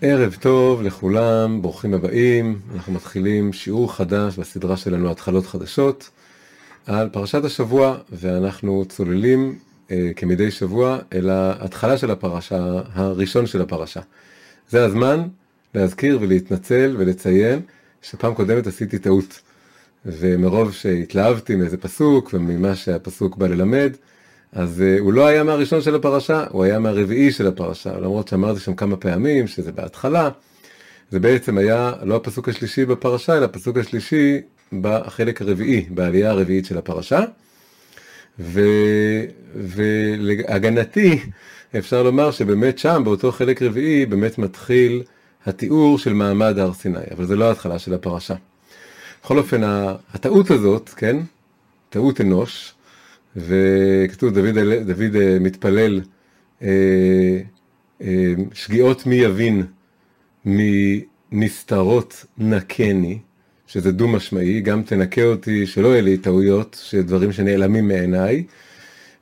ערב טוב לכולם, ברוכים הבאים. אנחנו מתחילים שיעור חדש בסדרה שלנו התחלות חדשות על פרשת השבוע, ואנחנו צוללים אה, כמדי שבוע אל ההתחלה של הפרשה, הראשון של הפרשה. זה הזמן להזכיר ולהתנצל ולציין שפעם קודמת עשיתי טעות. ומרוב שהתלהבתי מאיזה פסוק וממה שהפסוק בא ללמד, אז uh, הוא לא היה מהראשון של הפרשה, הוא היה מהרביעי של הפרשה, למרות שאמרתי שם כמה פעמים שזה בהתחלה. זה בעצם היה לא הפסוק השלישי בפרשה, אלא הפסוק השלישי בחלק הרביעי, בעלייה הרביעית של הפרשה. ו... ולהגנתי, אפשר לומר שבאמת שם, באותו חלק רביעי, באמת מתחיל התיאור של מעמד הר סיני, אבל זה לא ההתחלה של הפרשה. בכל אופן, הטעות הזאת, כן, טעות אנוש, וכתוב דוד, דוד אה, מתפלל אה, אה, שגיאות מי יבין מנסתרות נקני, שזה דו משמעי, גם תנקה אותי שלא יהיו לי טעויות, שדברים שנעלמים מעיניי,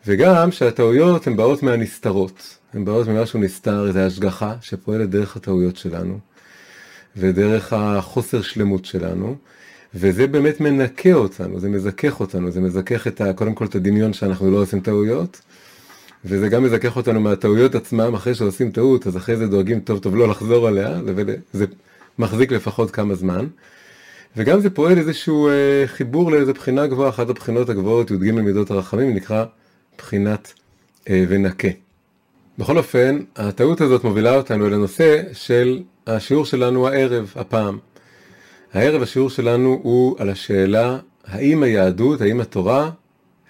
וגם שהטעויות הן באות מהנסתרות, הן באות ממשהו נסתר, איזו השגחה שפועלת דרך הטעויות שלנו, ודרך החוסר שלמות שלנו. וזה באמת מנקה אותנו, זה מזכך אותנו, זה מזכך את ה, קודם כל את הדמיון שאנחנו לא עושים טעויות, וזה גם מזכך אותנו מהטעויות עצמם, אחרי שעושים טעות, אז אחרי זה דואגים טוב טוב לא לחזור עליה, וזה מחזיק לפחות כמה זמן. וגם זה פועל איזשהו אה, חיבור לאיזו בחינה גבוהה, אחת הבחינות הגבוהות, י"ג מידות הרחמים, נקרא בחינת אה, ונקה. בכל אופן, הטעות הזאת מובילה אותנו אל הנושא של השיעור שלנו הערב, הפעם. הערב השיעור שלנו הוא על השאלה האם היהדות, האם התורה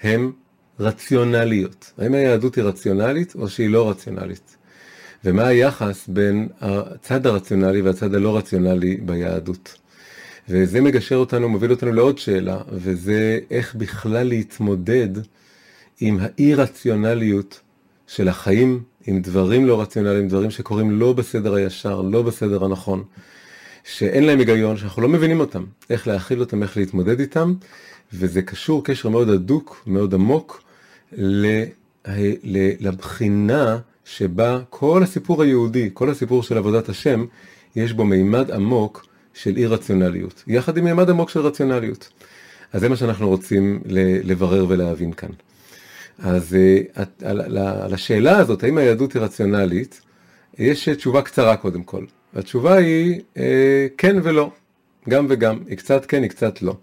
הם רציונליות. האם היהדות היא רציונלית או שהיא לא רציונלית. ומה היחס בין הצד הרציונלי והצד הלא רציונלי ביהדות. וזה מגשר אותנו, מוביל אותנו לעוד שאלה, וזה איך בכלל להתמודד עם האי רציונליות של החיים, עם דברים לא רציונליים, דברים שקורים לא בסדר הישר, לא בסדר הנכון. שאין להם היגיון, שאנחנו לא מבינים אותם, איך להכיל אותם, איך להתמודד איתם, וזה קשור קשר מאוד הדוק, מאוד עמוק, לבחינה שבה כל הסיפור היהודי, כל הסיפור של עבודת השם, יש בו מימד עמוק של אי רציונליות, יחד עם מימד עמוק של רציונליות. אז זה מה שאנחנו רוצים לברר ולהבין כאן. אז אה, על השאלה הזאת, האם היהדות היא רציונלית, יש תשובה קצרה קודם כל. והתשובה היא אה, כן ולא, גם וגם, היא קצת כן, היא קצת לא.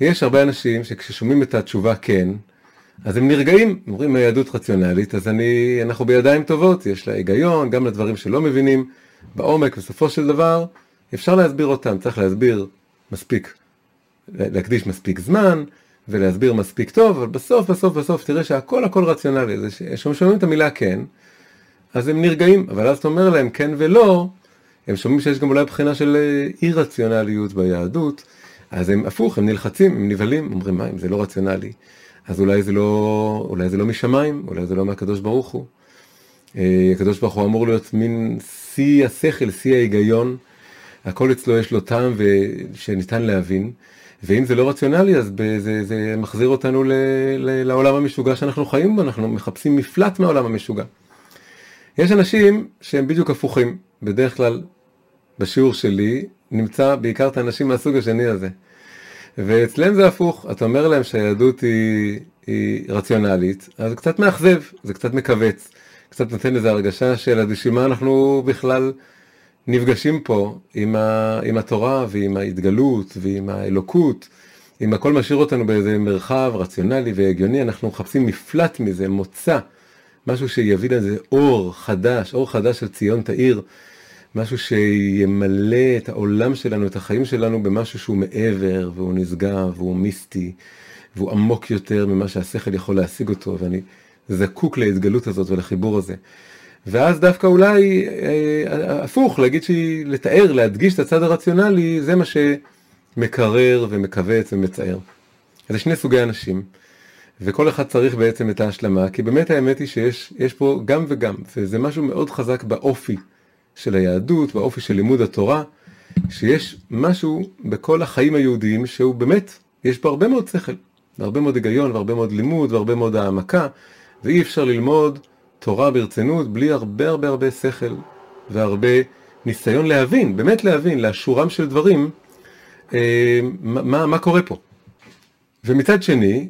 יש הרבה אנשים שכששומעים את התשובה כן, אז הם נרגעים, אומרים היהדות רציונלית, אז אני, אנחנו בידיים טובות, יש לה היגיון, גם לדברים שלא מבינים, בעומק, בסופו של דבר, אפשר להסביר אותם, צריך להסביר מספיק, להקדיש מספיק זמן, ולהסביר מספיק טוב, אבל בסוף, בסוף, בסוף, תראה שהכל הכל רציונלי, זה ששומעים את המילה כן, אז הם נרגעים, אבל אז אתה אומר להם כן ולא, הם שומעים שיש גם אולי בחינה של אה, אי רציונליות ביהדות, אז הם הפוך, הם נלחצים, הם נבהלים, אומרים מה אם זה לא רציונלי, אז אולי זה לא, אולי זה לא משמיים, אולי זה לא מהקדוש ברוך הוא. אה, הקדוש ברוך הוא אמור להיות מין שיא השכל, שיא ההיגיון, הכל אצלו יש לו טעם שניתן להבין, ואם זה לא רציונלי אז זה, זה מחזיר אותנו ל, ל, לעולם המשוגע שאנחנו חיים בו, אנחנו מחפשים מפלט מהעולם המשוגע. יש אנשים שהם בדיוק הפוכים, בדרך כלל בשיעור שלי נמצא בעיקר את האנשים מהסוג השני הזה. ואצלם זה הפוך, אתה אומר להם שהיהדות היא, היא רציונלית, אז זה קצת מאכזב, זה קצת מכווץ, קצת נותן איזו הרגשה של בשביל מה אנחנו בכלל נפגשים פה עם, ה, עם התורה ועם ההתגלות ועם האלוקות, אם הכל משאיר אותנו באיזה מרחב רציונלי והגיוני, אנחנו מחפשים מפלט מזה, מוצא, משהו שיביא לזה אור חדש, אור חדש של ציון תאיר. משהו שימלא את העולם שלנו, את החיים שלנו, במשהו שהוא מעבר, והוא נשגב, והוא מיסטי, והוא עמוק יותר ממה שהשכל יכול להשיג אותו, ואני זקוק להתגלות הזאת ולחיבור הזה. ואז דווקא אולי אה, הפוך, להגיד שהיא, לתאר, להדגיש את הצד הרציונלי, זה מה שמקרר ומכווץ ומצער. זה שני סוגי אנשים, וכל אחד צריך בעצם את ההשלמה, כי באמת האמת היא שיש פה גם וגם, וזה משהו מאוד חזק באופי של היהדות, באופי של לימוד התורה, שיש משהו בכל החיים היהודיים שהוא באמת, יש בו הרבה מאוד שכל, והרבה מאוד היגיון, והרבה מאוד לימוד, והרבה מאוד העמקה, ואי אפשר ללמוד תורה ברצינות בלי הרבה הרבה הרבה שכל, והרבה ניסיון להבין, באמת להבין, לאשורם של דברים, אה, מה, מה קורה פה. ומצד שני,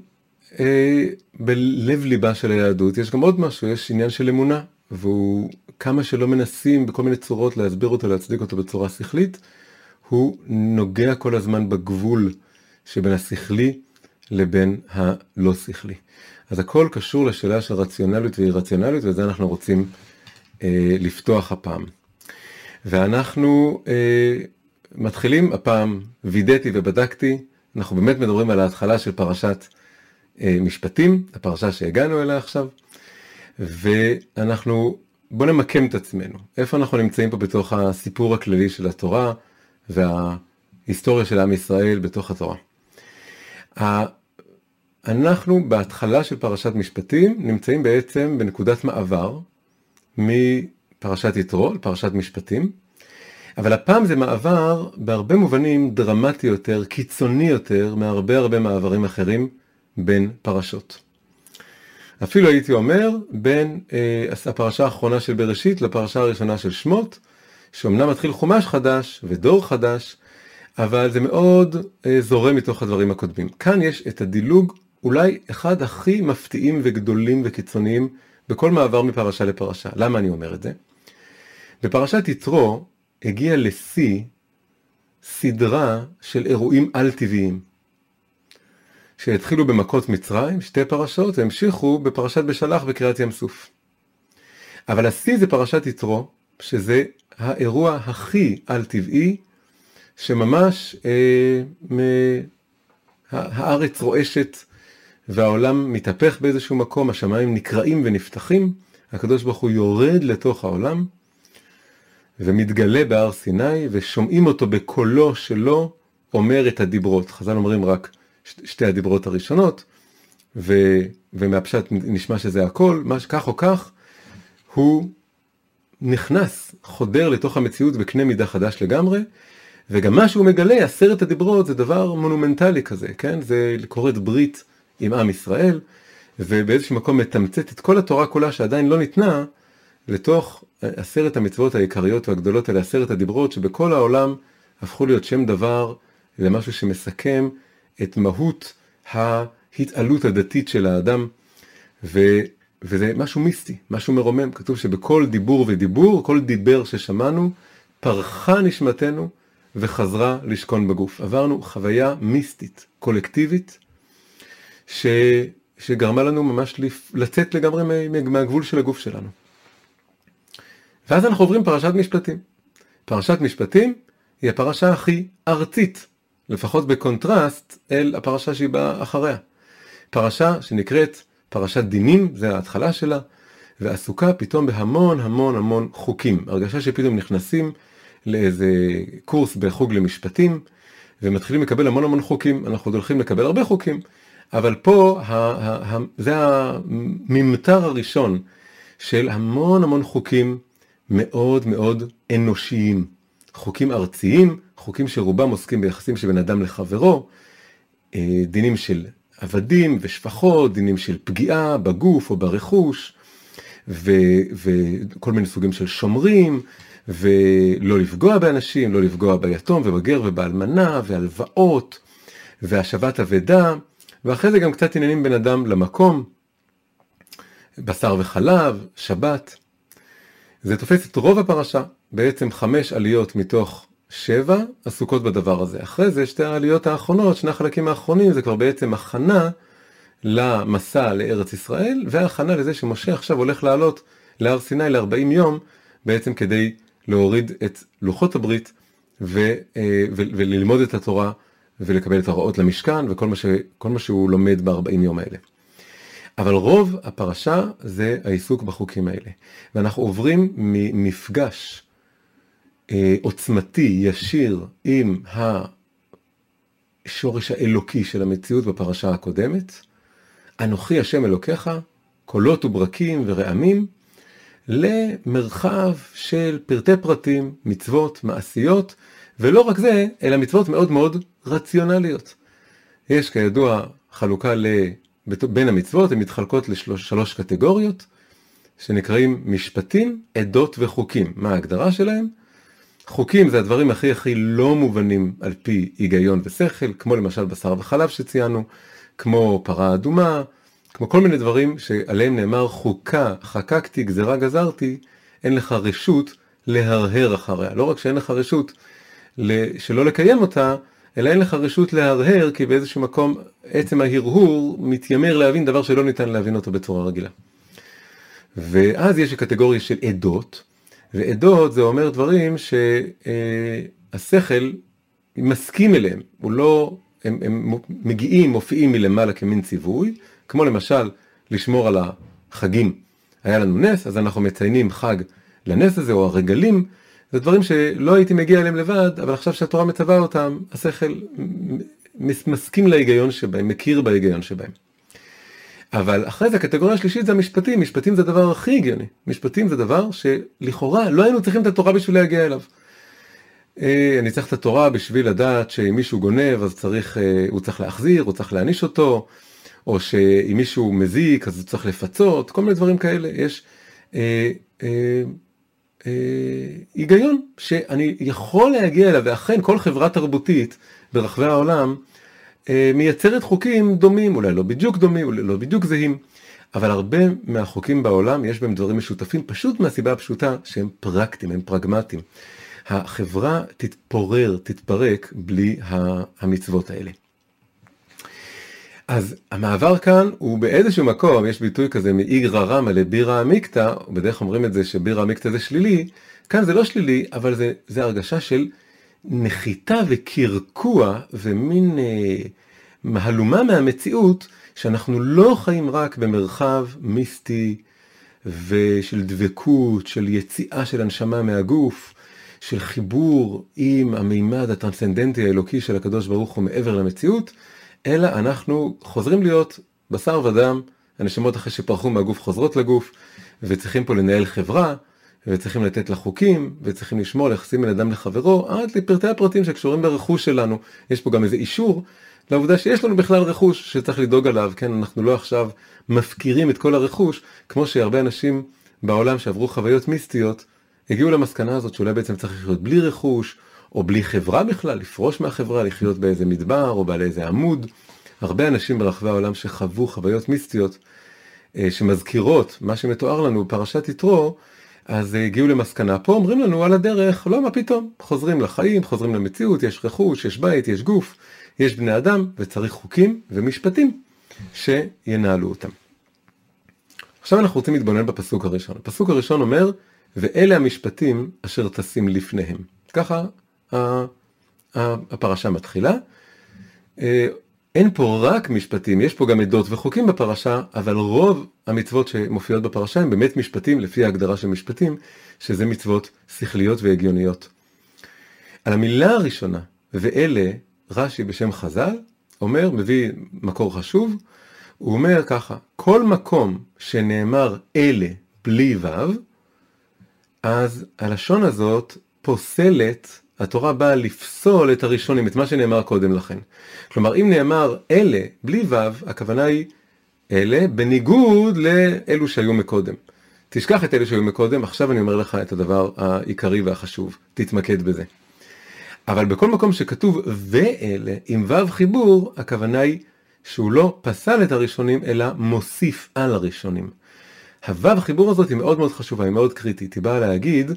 אה, בלב ליבה של היהדות יש גם עוד משהו, יש עניין של אמונה, והוא כמה שלא מנסים בכל מיני צורות להסביר אותו, להצדיק אותו בצורה שכלית, הוא נוגע כל הזמן בגבול שבין השכלי לבין הלא שכלי. אז הכל קשור לשאלה של רציונליות ואי-רציונליות, וזה אנחנו רוצים אה, לפתוח הפעם. ואנחנו אה, מתחילים הפעם, וידאתי ובדקתי, אנחנו באמת מדברים על ההתחלה של פרשת אה, משפטים, הפרשה שהגענו אליה עכשיו, ואנחנו, בוא נמקם את עצמנו, איפה אנחנו נמצאים פה בתוך הסיפור הכללי של התורה וההיסטוריה של עם ישראל בתוך התורה. אנחנו בהתחלה של פרשת משפטים נמצאים בעצם בנקודת מעבר מפרשת יתרו לפרשת משפטים, אבל הפעם זה מעבר בהרבה מובנים דרמטי יותר, קיצוני יותר, מהרבה הרבה מעברים אחרים בין פרשות. אפילו הייתי אומר בין אה, הפרשה האחרונה של בראשית לפרשה הראשונה של שמות, שאומנם מתחיל חומש חדש ודור חדש, אבל זה מאוד אה, זורם מתוך הדברים הקודמים. כאן יש את הדילוג אולי אחד הכי מפתיעים וגדולים וקיצוניים בכל מעבר מפרשה לפרשה. למה אני אומר את זה? בפרשת יתרו הגיע לשיא סדרה של אירועים על-טבעיים, שהתחילו במכות מצרים, שתי פרשות, והמשיכו בפרשת בשלח בקריאת ים סוף. אבל השיא זה פרשת יתרו, שזה האירוע הכי על-טבעי, שממש אה, מ... הארץ רועשת והעולם מתהפך באיזשהו מקום, השמיים נקרעים ונפתחים, הקדוש ברוך הוא יורד לתוך העולם ומתגלה בהר סיני ושומעים אותו בקולו שלו אומר את הדיברות. חז"ל אומרים רק שתי הדיברות הראשונות ו, ומהפשט נשמע שזה הכל, מה שכך או כך, הוא נכנס, חודר לתוך המציאות בקנה מידה חדש לגמרי, וגם מה שהוא מגלה, עשרת הדיברות זה דבר מונומנטלי כזה, כן? זה כורת ברית עם עם ישראל, ובאיזשהו מקום מתמצת את כל התורה כולה שעדיין לא ניתנה, לתוך עשרת המצוות העיקריות והגדולות האלה, עשרת הדיברות, שבכל העולם הפכו להיות שם דבר למשהו שמסכם את מהות ההתעלות הדתית של האדם, ו, וזה משהו מיסטי, משהו מרומם. כתוב שבכל דיבור ודיבור, כל דיבר ששמענו, פרחה נשמתנו וחזרה לשכון בגוף. עברנו חוויה מיסטית, קולקטיבית, ש, שגרמה לנו ממש לצאת לגמרי מהגבול של הגוף שלנו. ואז אנחנו עוברים פרשת משפטים. פרשת משפטים היא הפרשה הכי ארצית, לפחות בקונטרסט אל הפרשה שהיא באה אחריה. פרשה שנקראת פרשת דינים, זה ההתחלה שלה, ועסוקה פתאום בהמון המון המון חוקים. הרגשה שפתאום נכנסים לאיזה קורס בחוג למשפטים, ומתחילים לקבל המון המון חוקים. אנחנו עוד הולכים לקבל הרבה חוקים, אבל פה ה, ה, ה, זה הממטר הראשון של המון המון חוקים מאוד מאוד אנושיים. חוקים ארציים, חוקים שרובם עוסקים ביחסים של בן אדם לחברו, אה, דינים של עבדים ושפחות, דינים של פגיעה בגוף או ברכוש, ו, וכל מיני סוגים של שומרים, ולא לפגוע באנשים, לא לפגוע ביתום ובגר ובאלמנה, והלוואות, והשבת אבדה, ואחרי זה גם קצת עניינים בין אדם למקום, בשר וחלב, שבת. זה תופס את רוב הפרשה, בעצם חמש עליות מתוך שבע עסוקות בדבר הזה. אחרי זה שתי העליות האחרונות, שני החלקים האחרונים, זה כבר בעצם הכנה למסע לארץ ישראל, והכנה לזה שמשה עכשיו הולך לעלות להר סיני ל-40 יום, בעצם כדי להוריד את לוחות הברית ו, אה, ו, וללמוד את התורה ולקבל את ההוראות למשכן וכל מה, ש, מה שהוא לומד ב-40 יום האלה. אבל רוב הפרשה זה העיסוק בחוקים האלה. ואנחנו עוברים ממפגש עוצמתי, ישיר, עם השורש האלוקי של המציאות בפרשה הקודמת, אנוכי השם אלוקיך, קולות וברקים ורעמים, למרחב של פרטי פרטים, מצוות, מעשיות, ולא רק זה, אלא מצוות מאוד מאוד רציונליות. יש כידוע חלוקה ל... בין המצוות, הן מתחלקות לשלוש קטגוריות, שנקראים משפטים, עדות וחוקים. מה ההגדרה שלהם? חוקים זה הדברים הכי הכי לא מובנים על פי היגיון ושכל, כמו למשל בשר וחלב שציינו, כמו פרה אדומה, כמו כל מיני דברים שעליהם נאמר חוקה, חקקתי, גזרה גזרתי, אין לך רשות להרהר אחריה. לא רק שאין לך רשות שלא לקיים אותה, אלא אין לך רשות להרהר, כי באיזשהו מקום עצם ההרהור מתיימר להבין דבר שלא ניתן להבין אותו בצורה רגילה. ואז יש קטגוריה של עדות, ועדות זה אומר דברים שהשכל מסכים אליהם, הוא לא, הם, הם מגיעים, מופיעים מלמעלה כמין ציווי, כמו למשל לשמור על החגים. היה לנו נס, אז אנחנו מציינים חג לנס הזה, או הרגלים, זה דברים שלא הייתי מגיע אליהם לבד, אבל עכשיו שהתורה מצווה אותם, השכל מסכים להיגיון שבהם, מכיר בהיגיון שבהם. אבל אחרי זה הקטגוריה השלישית זה המשפטים, משפטים זה הדבר הכי הגיוני. משפטים זה דבר שלכאורה לא היינו צריכים את התורה בשביל להגיע אליו. אה, אני צריך את התורה בשביל לדעת שאם מישהו גונב אז צריך, אה, הוא צריך להחזיר, הוא צריך להעניש אותו, או שאם מישהו מזיק אז הוא צריך לפצות, כל מיני דברים כאלה. יש אה, אה, אה, היגיון שאני יכול להגיע אליו, ואכן כל חברה תרבותית ברחבי העולם מייצרת חוקים דומים, אולי לא בדיוק דומים, אולי לא בדיוק זהים, אבל הרבה מהחוקים בעולם יש בהם דברים משותפים, פשוט מהסיבה הפשוטה שהם פרקטיים, הם פרגמטיים. החברה תתפורר, תתפרק בלי המצוות האלה. אז המעבר כאן הוא באיזשהו מקום, יש ביטוי כזה מאיגרא רמא לבירא עמיקתא, בדרך אומרים את זה שבירא עמיקתא זה שלילי, כאן זה לא שלילי, אבל זה, זה הרגשה של נחיתה וקרקוע ומין אה, מהלומה מהמציאות, שאנחנו לא חיים רק במרחב מיסטי ושל דבקות, של יציאה של הנשמה מהגוף, של חיבור עם המימד הטרנסצנדנטי האלוקי של הקדוש ברוך הוא מעבר למציאות, אלא אנחנו חוזרים להיות בשר ודם, הנשמות אחרי שפרחו מהגוף חוזרות לגוף, וצריכים פה לנהל חברה, וצריכים לתת לה חוקים, וצריכים לשמור על יחסים בין אדם לחברו, עד לפרטי הפרטים שקשורים ברכוש שלנו. יש פה גם איזה אישור לעובדה שיש לנו בכלל רכוש שצריך לדאוג עליו, כן, אנחנו לא עכשיו מפקירים את כל הרכוש, כמו שהרבה אנשים בעולם שעברו חוויות מיסטיות, הגיעו למסקנה הזאת שאולי בעצם צריך לחיות בלי רכוש, או בלי חברה בכלל, לפרוש מהחברה, לחיות באיזה מדבר או בעל איזה עמוד. הרבה אנשים ברחבי העולם שחוו חוויות מיסטיות, אה, שמזכירות מה שמתואר לנו בפרשת יתרו, אז הגיעו למסקנה. פה אומרים לנו על הדרך, לא מה פתאום, חוזרים לחיים, חוזרים למציאות, יש רכוש, יש בית, יש גוף, יש בני אדם, וצריך חוקים ומשפטים שינהלו אותם. עכשיו אנחנו רוצים להתבונן בפסוק הראשון. הפסוק הראשון אומר, ואלה המשפטים אשר טסים לפניהם. ככה הפרשה מתחילה. אין פה רק משפטים, יש פה גם עדות וחוקים בפרשה, אבל רוב המצוות שמופיעות בפרשה הם באמת משפטים, לפי ההגדרה של משפטים, שזה מצוות שכליות והגיוניות. על המילה הראשונה, ואלה, רש"י בשם חז"ל, אומר, מביא מקור חשוב, הוא אומר ככה, כל מקום שנאמר אלה בלי ו', אז הלשון הזאת פוסלת התורה באה לפסול את הראשונים, את מה שנאמר קודם לכן. כלומר, אם נאמר אלה, בלי ו', הכוונה היא אלה, בניגוד לאלו שהיו מקודם. תשכח את אלה שהיו מקודם, עכשיו אני אומר לך את הדבר העיקרי והחשוב, תתמקד בזה. אבל בכל מקום שכתוב ואלה, עם ו' חיבור, הכוונה היא שהוא לא פסל את הראשונים, אלא מוסיף על הראשונים. הו' חיבור הזאת היא מאוד מאוד חשובה, היא מאוד קריטית, היא באה להגיד,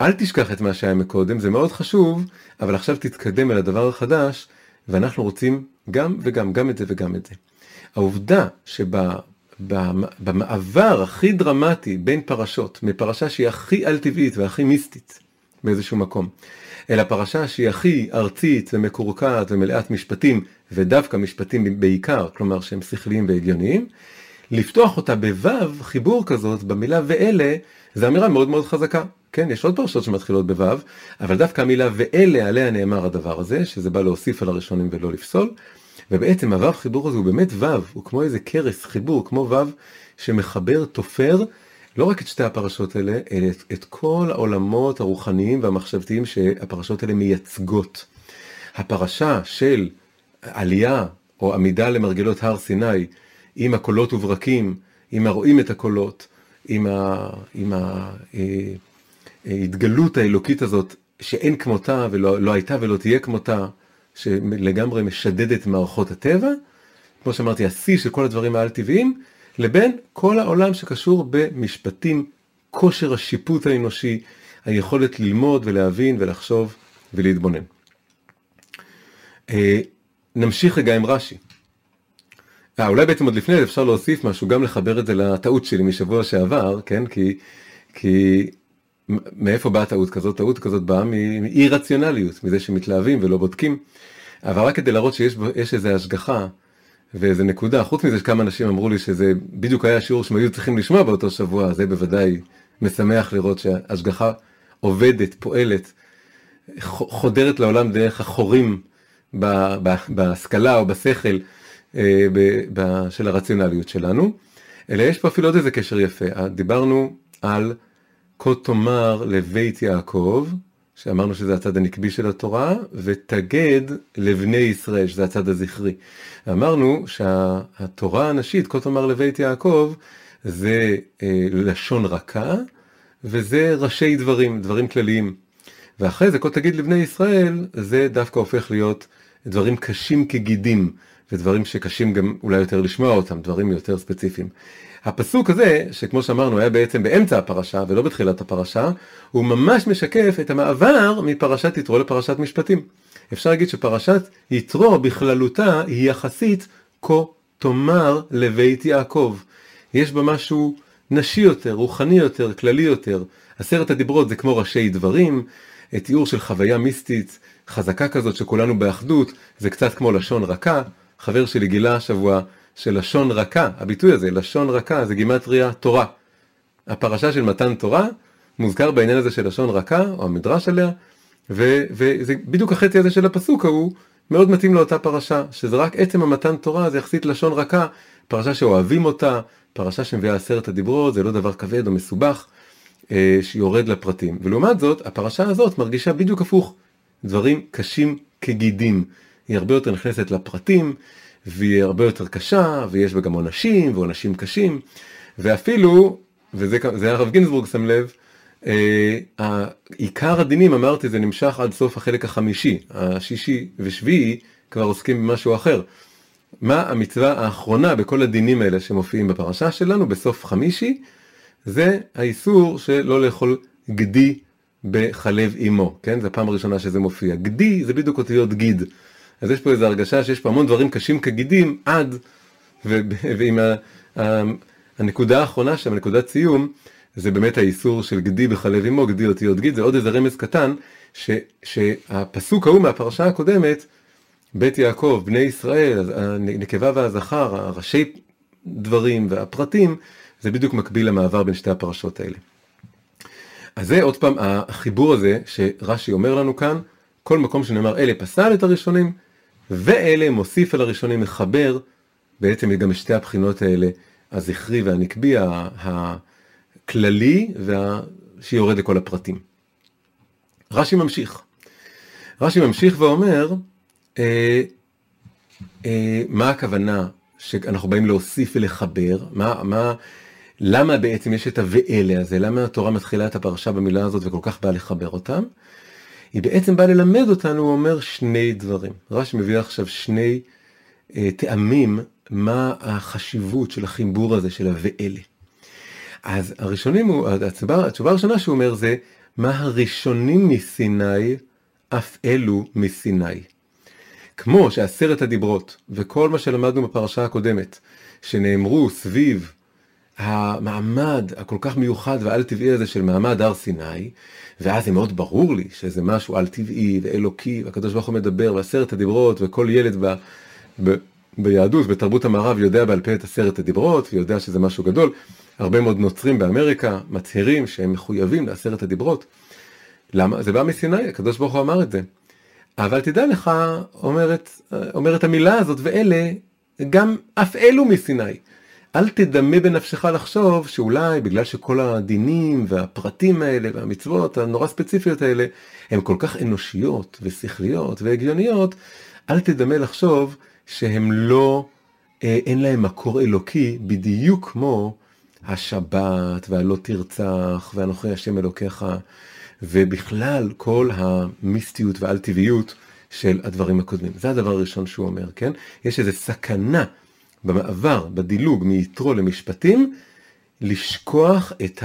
אל תשכח את מה שהיה מקודם, זה מאוד חשוב, אבל עכשיו תתקדם אל הדבר החדש, ואנחנו רוצים גם וגם, גם את זה וגם את זה. העובדה שבמעבר הכי דרמטי בין פרשות, מפרשה שהיא הכי על-טבעית והכי מיסטית באיזשהו מקום, אל הפרשה שהיא הכי ארצית ומקורקעת ומלאת משפטים, ודווקא משפטים בעיקר, כלומר שהם שכליים והגיוניים, לפתוח אותה בו' חיבור כזאת במילה ואלה, זו אמירה מאוד מאוד חזקה. כן, יש עוד פרשות שמתחילות בו', אבל דווקא המילה ואלה עליה נאמר הדבר הזה, שזה בא להוסיף על הראשונים ולא לפסול. ובעצם הו' חיבור הזה הוא באמת ו', הוא כמו איזה קרס חיבור, כמו ו' שמחבר, תופר, לא רק את שתי הפרשות האלה, אלא את, את כל העולמות הרוחניים והמחשבתיים שהפרשות האלה מייצגות. הפרשה של עלייה או עמידה למרגלות הר סיני, עם הקולות וברקים, עם הרואים את הקולות, עם ה... עם ה אה, ההתגלות האלוקית הזאת, שאין כמותה ולא לא הייתה ולא תהיה כמותה, שלגמרי משדדת מערכות הטבע, כמו שאמרתי, השיא של כל הדברים העל-טבעיים, לבין כל העולם שקשור במשפטים, כושר השיפוט האנושי, היכולת ללמוד ולהבין ולחשוב ולהתבונן. אה, נמשיך רגע עם רש"י. אה, אולי בעצם עוד לפני אפשר להוסיף משהו, גם לחבר את זה לטעות שלי משבוע שעבר, כן? כי, כי מאיפה באה טעות כזאת? טעות כזאת באה מאי רציונליות, מזה שמתלהבים ולא בודקים. אבל רק כדי להראות שיש איזו השגחה ואיזה נקודה, חוץ מזה שכמה אנשים אמרו לי שזה בדיוק היה השיעור שהם היו צריכים לשמוע באותו שבוע, זה בוודאי משמח לראות שההשגחה עובדת, פועלת, חודרת לעולם דרך החורים בהשכלה או בשכל אה, של הרציונליות שלנו, אלא יש פה אפילו עוד איזה קשר יפה. דיברנו על כה תאמר לבית יעקב, שאמרנו שזה הצד הנקבי של התורה, ותגד לבני ישראל, שזה הצד הזכרי. אמרנו שהתורה הנשית, כה תאמר לבית יעקב, זה אה, לשון רכה, וזה ראשי דברים, דברים כלליים. ואחרי זה, כה תגיד לבני ישראל, זה דווקא הופך להיות דברים קשים כגידים, ודברים שקשים גם אולי יותר לשמוע אותם, דברים יותר ספציפיים. הפסוק הזה, שכמו שאמרנו היה בעצם באמצע הפרשה ולא בתחילת הפרשה, הוא ממש משקף את המעבר מפרשת יתרו לפרשת משפטים. אפשר להגיד שפרשת יתרו בכללותה היא יחסית כה תאמר לבית יעקב. יש בה משהו נשי יותר, רוחני יותר, כללי יותר. עשרת הדיברות זה כמו ראשי דברים, תיאור של חוויה מיסטית חזקה כזאת שכולנו באחדות, זה קצת כמו לשון רכה. חבר שלי גילה השבוע שלשון רכה, הביטוי הזה, לשון רכה, זה גימטריה תורה. הפרשה של מתן תורה מוזכר בעניין הזה של לשון רכה, או המדרש עליה, ו, וזה בדיוק החצי הזה של הפסוק ההוא, מאוד מתאים לאותה פרשה, שזה רק עצם המתן תורה, זה יחסית לשון רכה, פרשה שאוהבים אותה, פרשה שמביאה עשרת הדיברות, זה לא דבר כבד או מסובך, אה, שיורד לפרטים. ולעומת זאת, הפרשה הזאת מרגישה בדיוק הפוך, דברים קשים כגידים. היא הרבה יותר נכנסת לפרטים, והיא הרבה יותר קשה, ויש בה גם עונשים, ועונשים קשים, ואפילו, וזה הרב גינזבורג שם לב, אה, עיקר הדינים, אמרתי, זה נמשך עד סוף החלק החמישי, השישי ושביעי כבר עוסקים במשהו אחר. מה המצווה האחרונה בכל הדינים האלה שמופיעים בפרשה שלנו, בסוף חמישי, זה האיסור של לא לאכול גדי בחלב אימו, כן? זו הפעם הראשונה שזה מופיע. גדי זה בדיוק אותיות גיד. אז יש פה איזו הרגשה שיש פה המון דברים קשים כגידים עד, ועם ה- ה- הנקודה האחרונה שם, נקודת סיום, זה באמת האיסור של גדי בחלב אמו, גדי אותיות גיד, זה עוד איזה רמז קטן, ש- שהפסוק ההוא מהפרשה הקודמת, בית יעקב, בני ישראל, הנקבה והזכר, הראשי דברים והפרטים, זה בדיוק מקביל למעבר בין שתי הפרשות האלה. אז זה עוד פעם החיבור הזה שרש"י אומר לנו כאן, כל מקום שנאמר אלה פסל את הראשונים, ואלה מוסיף על הראשונים מחבר בעצם גם שתי הבחינות האלה, הזכרי והנקבי, הכללי, וה... שיורד לכל הפרטים. רש"י ממשיך. רש"י ממשיך ואומר, אה, אה, מה הכוונה שאנחנו באים להוסיף ולחבר, מה, מה, למה בעצם יש את ה"ואלה" הזה, למה התורה מתחילה את הפרשה במילה הזאת וכל כך באה לחבר אותם? היא בעצם באה ללמד אותנו, הוא אומר שני דברים. רש"י מביא עכשיו שני אה, טעמים מה החשיבות של החיבור הזה של ה"ואלה". אז הראשונים, הוא, התשובה, התשובה הראשונה שהוא אומר זה, מה הראשונים מסיני, אף אלו מסיני. כמו שעשרת הדיברות וכל מה שלמדנו בפרשה הקודמת, שנאמרו סביב המעמד הכל כך מיוחד ועל טבעי הזה של מעמד הר סיני, ואז זה מאוד ברור לי שזה משהו על טבעי ואלוקי, והקדוש ברוך הוא מדבר בעשרת הדיברות, וכל ילד ב, ב, ביהדות, בתרבות המערב, יודע בעל פה את עשרת הדיברות, ויודע שזה משהו גדול. הרבה מאוד נוצרים באמריקה מצהירים שהם מחויבים לעשרת הדיברות. למה? זה בא מסיני, הקדוש ברוך הוא אמר את זה. אבל תדע לך, אומרת, אומרת המילה הזאת, ואלה, גם אף אלו מסיני. אל תדמה בנפשך לחשוב שאולי בגלל שכל הדינים והפרטים האלה והמצוות הנורא ספציפיות האלה הן כל כך אנושיות ושכליות והגיוניות, אל תדמה לחשוב שהם לא, אה, אין להם מקור אלוקי בדיוק כמו השבת והלא תרצח ואנוכי השם אלוקיך ובכלל כל המיסטיות ועל טבעיות של הדברים הקודמים. זה הדבר הראשון שהוא אומר, כן? יש איזו סכנה במעבר, בדילוג מיתרו למשפטים, לשכוח את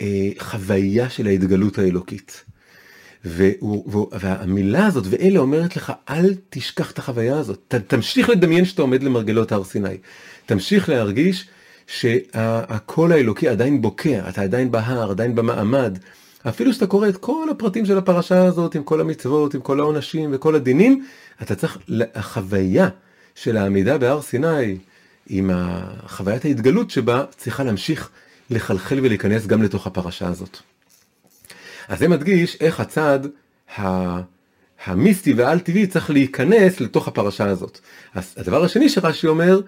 החוויה אה, אה, של ההתגלות האלוקית. והוא, והמילה הזאת, ואלה אומרת לך, אל תשכח את החוויה הזאת. ת, תמשיך לדמיין שאתה עומד למרגלות הר סיני. תמשיך להרגיש שהקול האלוקי עדיין בוקע, אתה עדיין בהר, עדיין במעמד. אפילו שאתה קורא את כל הפרטים של הפרשה הזאת, עם כל המצוות, עם כל העונשים וכל הדינים, אתה צריך, החוויה של העמידה בהר סיני, עם חוויית ההתגלות שבה, צריכה להמשיך לחלחל ולהיכנס גם לתוך הפרשה הזאת. אז זה מדגיש איך הצד המיסטי והעל טבעי צריך להיכנס לתוך הפרשה הזאת. אז הדבר השני שרש"י אומר,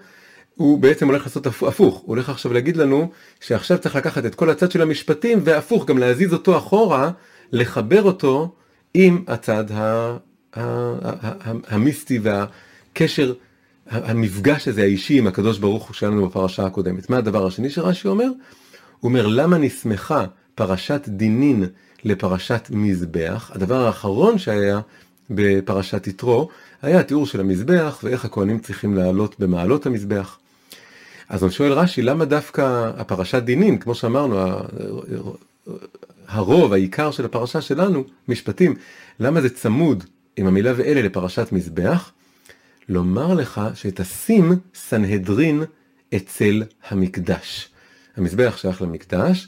הוא בעצם הולך לעשות הפוך, הוא הולך עכשיו להגיד לנו שעכשיו צריך לקחת את כל הצד של המשפטים והפוך, גם להזיז אותו אחורה, לחבר אותו עם הצד המיסטי והקשר, המפגש הזה האישי עם הקדוש ברוך הוא שלנו בפרשה הקודמת. מה הדבר השני שרש"י אומר? הוא אומר למה נסמכה פרשת דינין לפרשת מזבח. הדבר האחרון שהיה בפרשת יתרו היה התיאור של המזבח ואיך הכהנים צריכים לעלות במעלות המזבח. אז הוא שואל רש"י, למה דווקא הפרשת דינים, כמו שאמרנו, הרוב, העיקר של הפרשה שלנו, משפטים, למה זה צמוד עם המילה ואלה לפרשת מזבח? לומר לך שתשים סנהדרין אצל המקדש. המזבח שייך למקדש,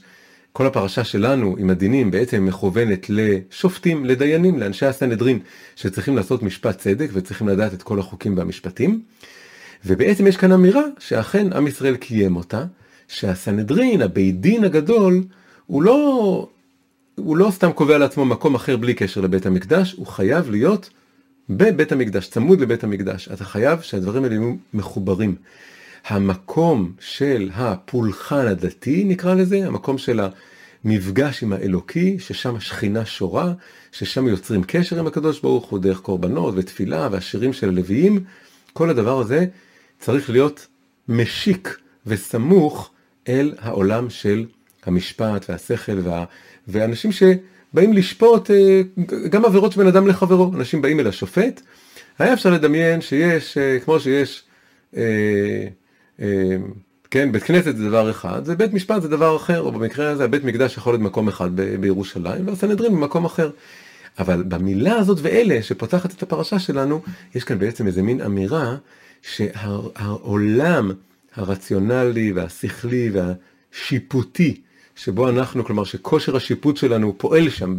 כל הפרשה שלנו עם הדינים בעצם מכוונת לשופטים, לדיינים, לאנשי הסנהדרין, שצריכים לעשות משפט צדק וצריכים לדעת את כל החוקים והמשפטים. ובעצם יש כאן אמירה שאכן עם ישראל קיים אותה, שהסנהדרין, הבית דין הגדול, הוא לא, הוא לא סתם קובע לעצמו מקום אחר בלי קשר לבית המקדש, הוא חייב להיות בבית המקדש, צמוד לבית המקדש. אתה חייב שהדברים האלה יהיו מחוברים. המקום של הפולחן הדתי נקרא לזה, המקום של המפגש עם האלוקי, ששם השכינה שורה, ששם יוצרים קשר עם הקדוש ברוך הוא דרך קורבנות ותפילה והשירים של הלוויים, כל הדבר הזה צריך להיות משיק וסמוך אל העולם של המשפט והשכל וה... ואנשים שבאים לשפוט אה, גם עבירות בן אדם לחברו, אנשים באים אל השופט, היה אפשר לדמיין שיש, אה, כמו שיש, אה, כן, בית כנסת זה דבר אחד, זה בית משפט זה דבר אחר, או במקרה הזה הבית מקדש יכול להיות מקום אחד בירושלים, והסנהדרין במקום אחר. אבל במילה הזאת ואלה שפותחת את הפרשה שלנו, יש כאן בעצם איזה מין אמירה שהעולם הרציונלי והשכלי והשיפוטי שבו אנחנו, כלומר שכושר השיפוט שלנו פועל שם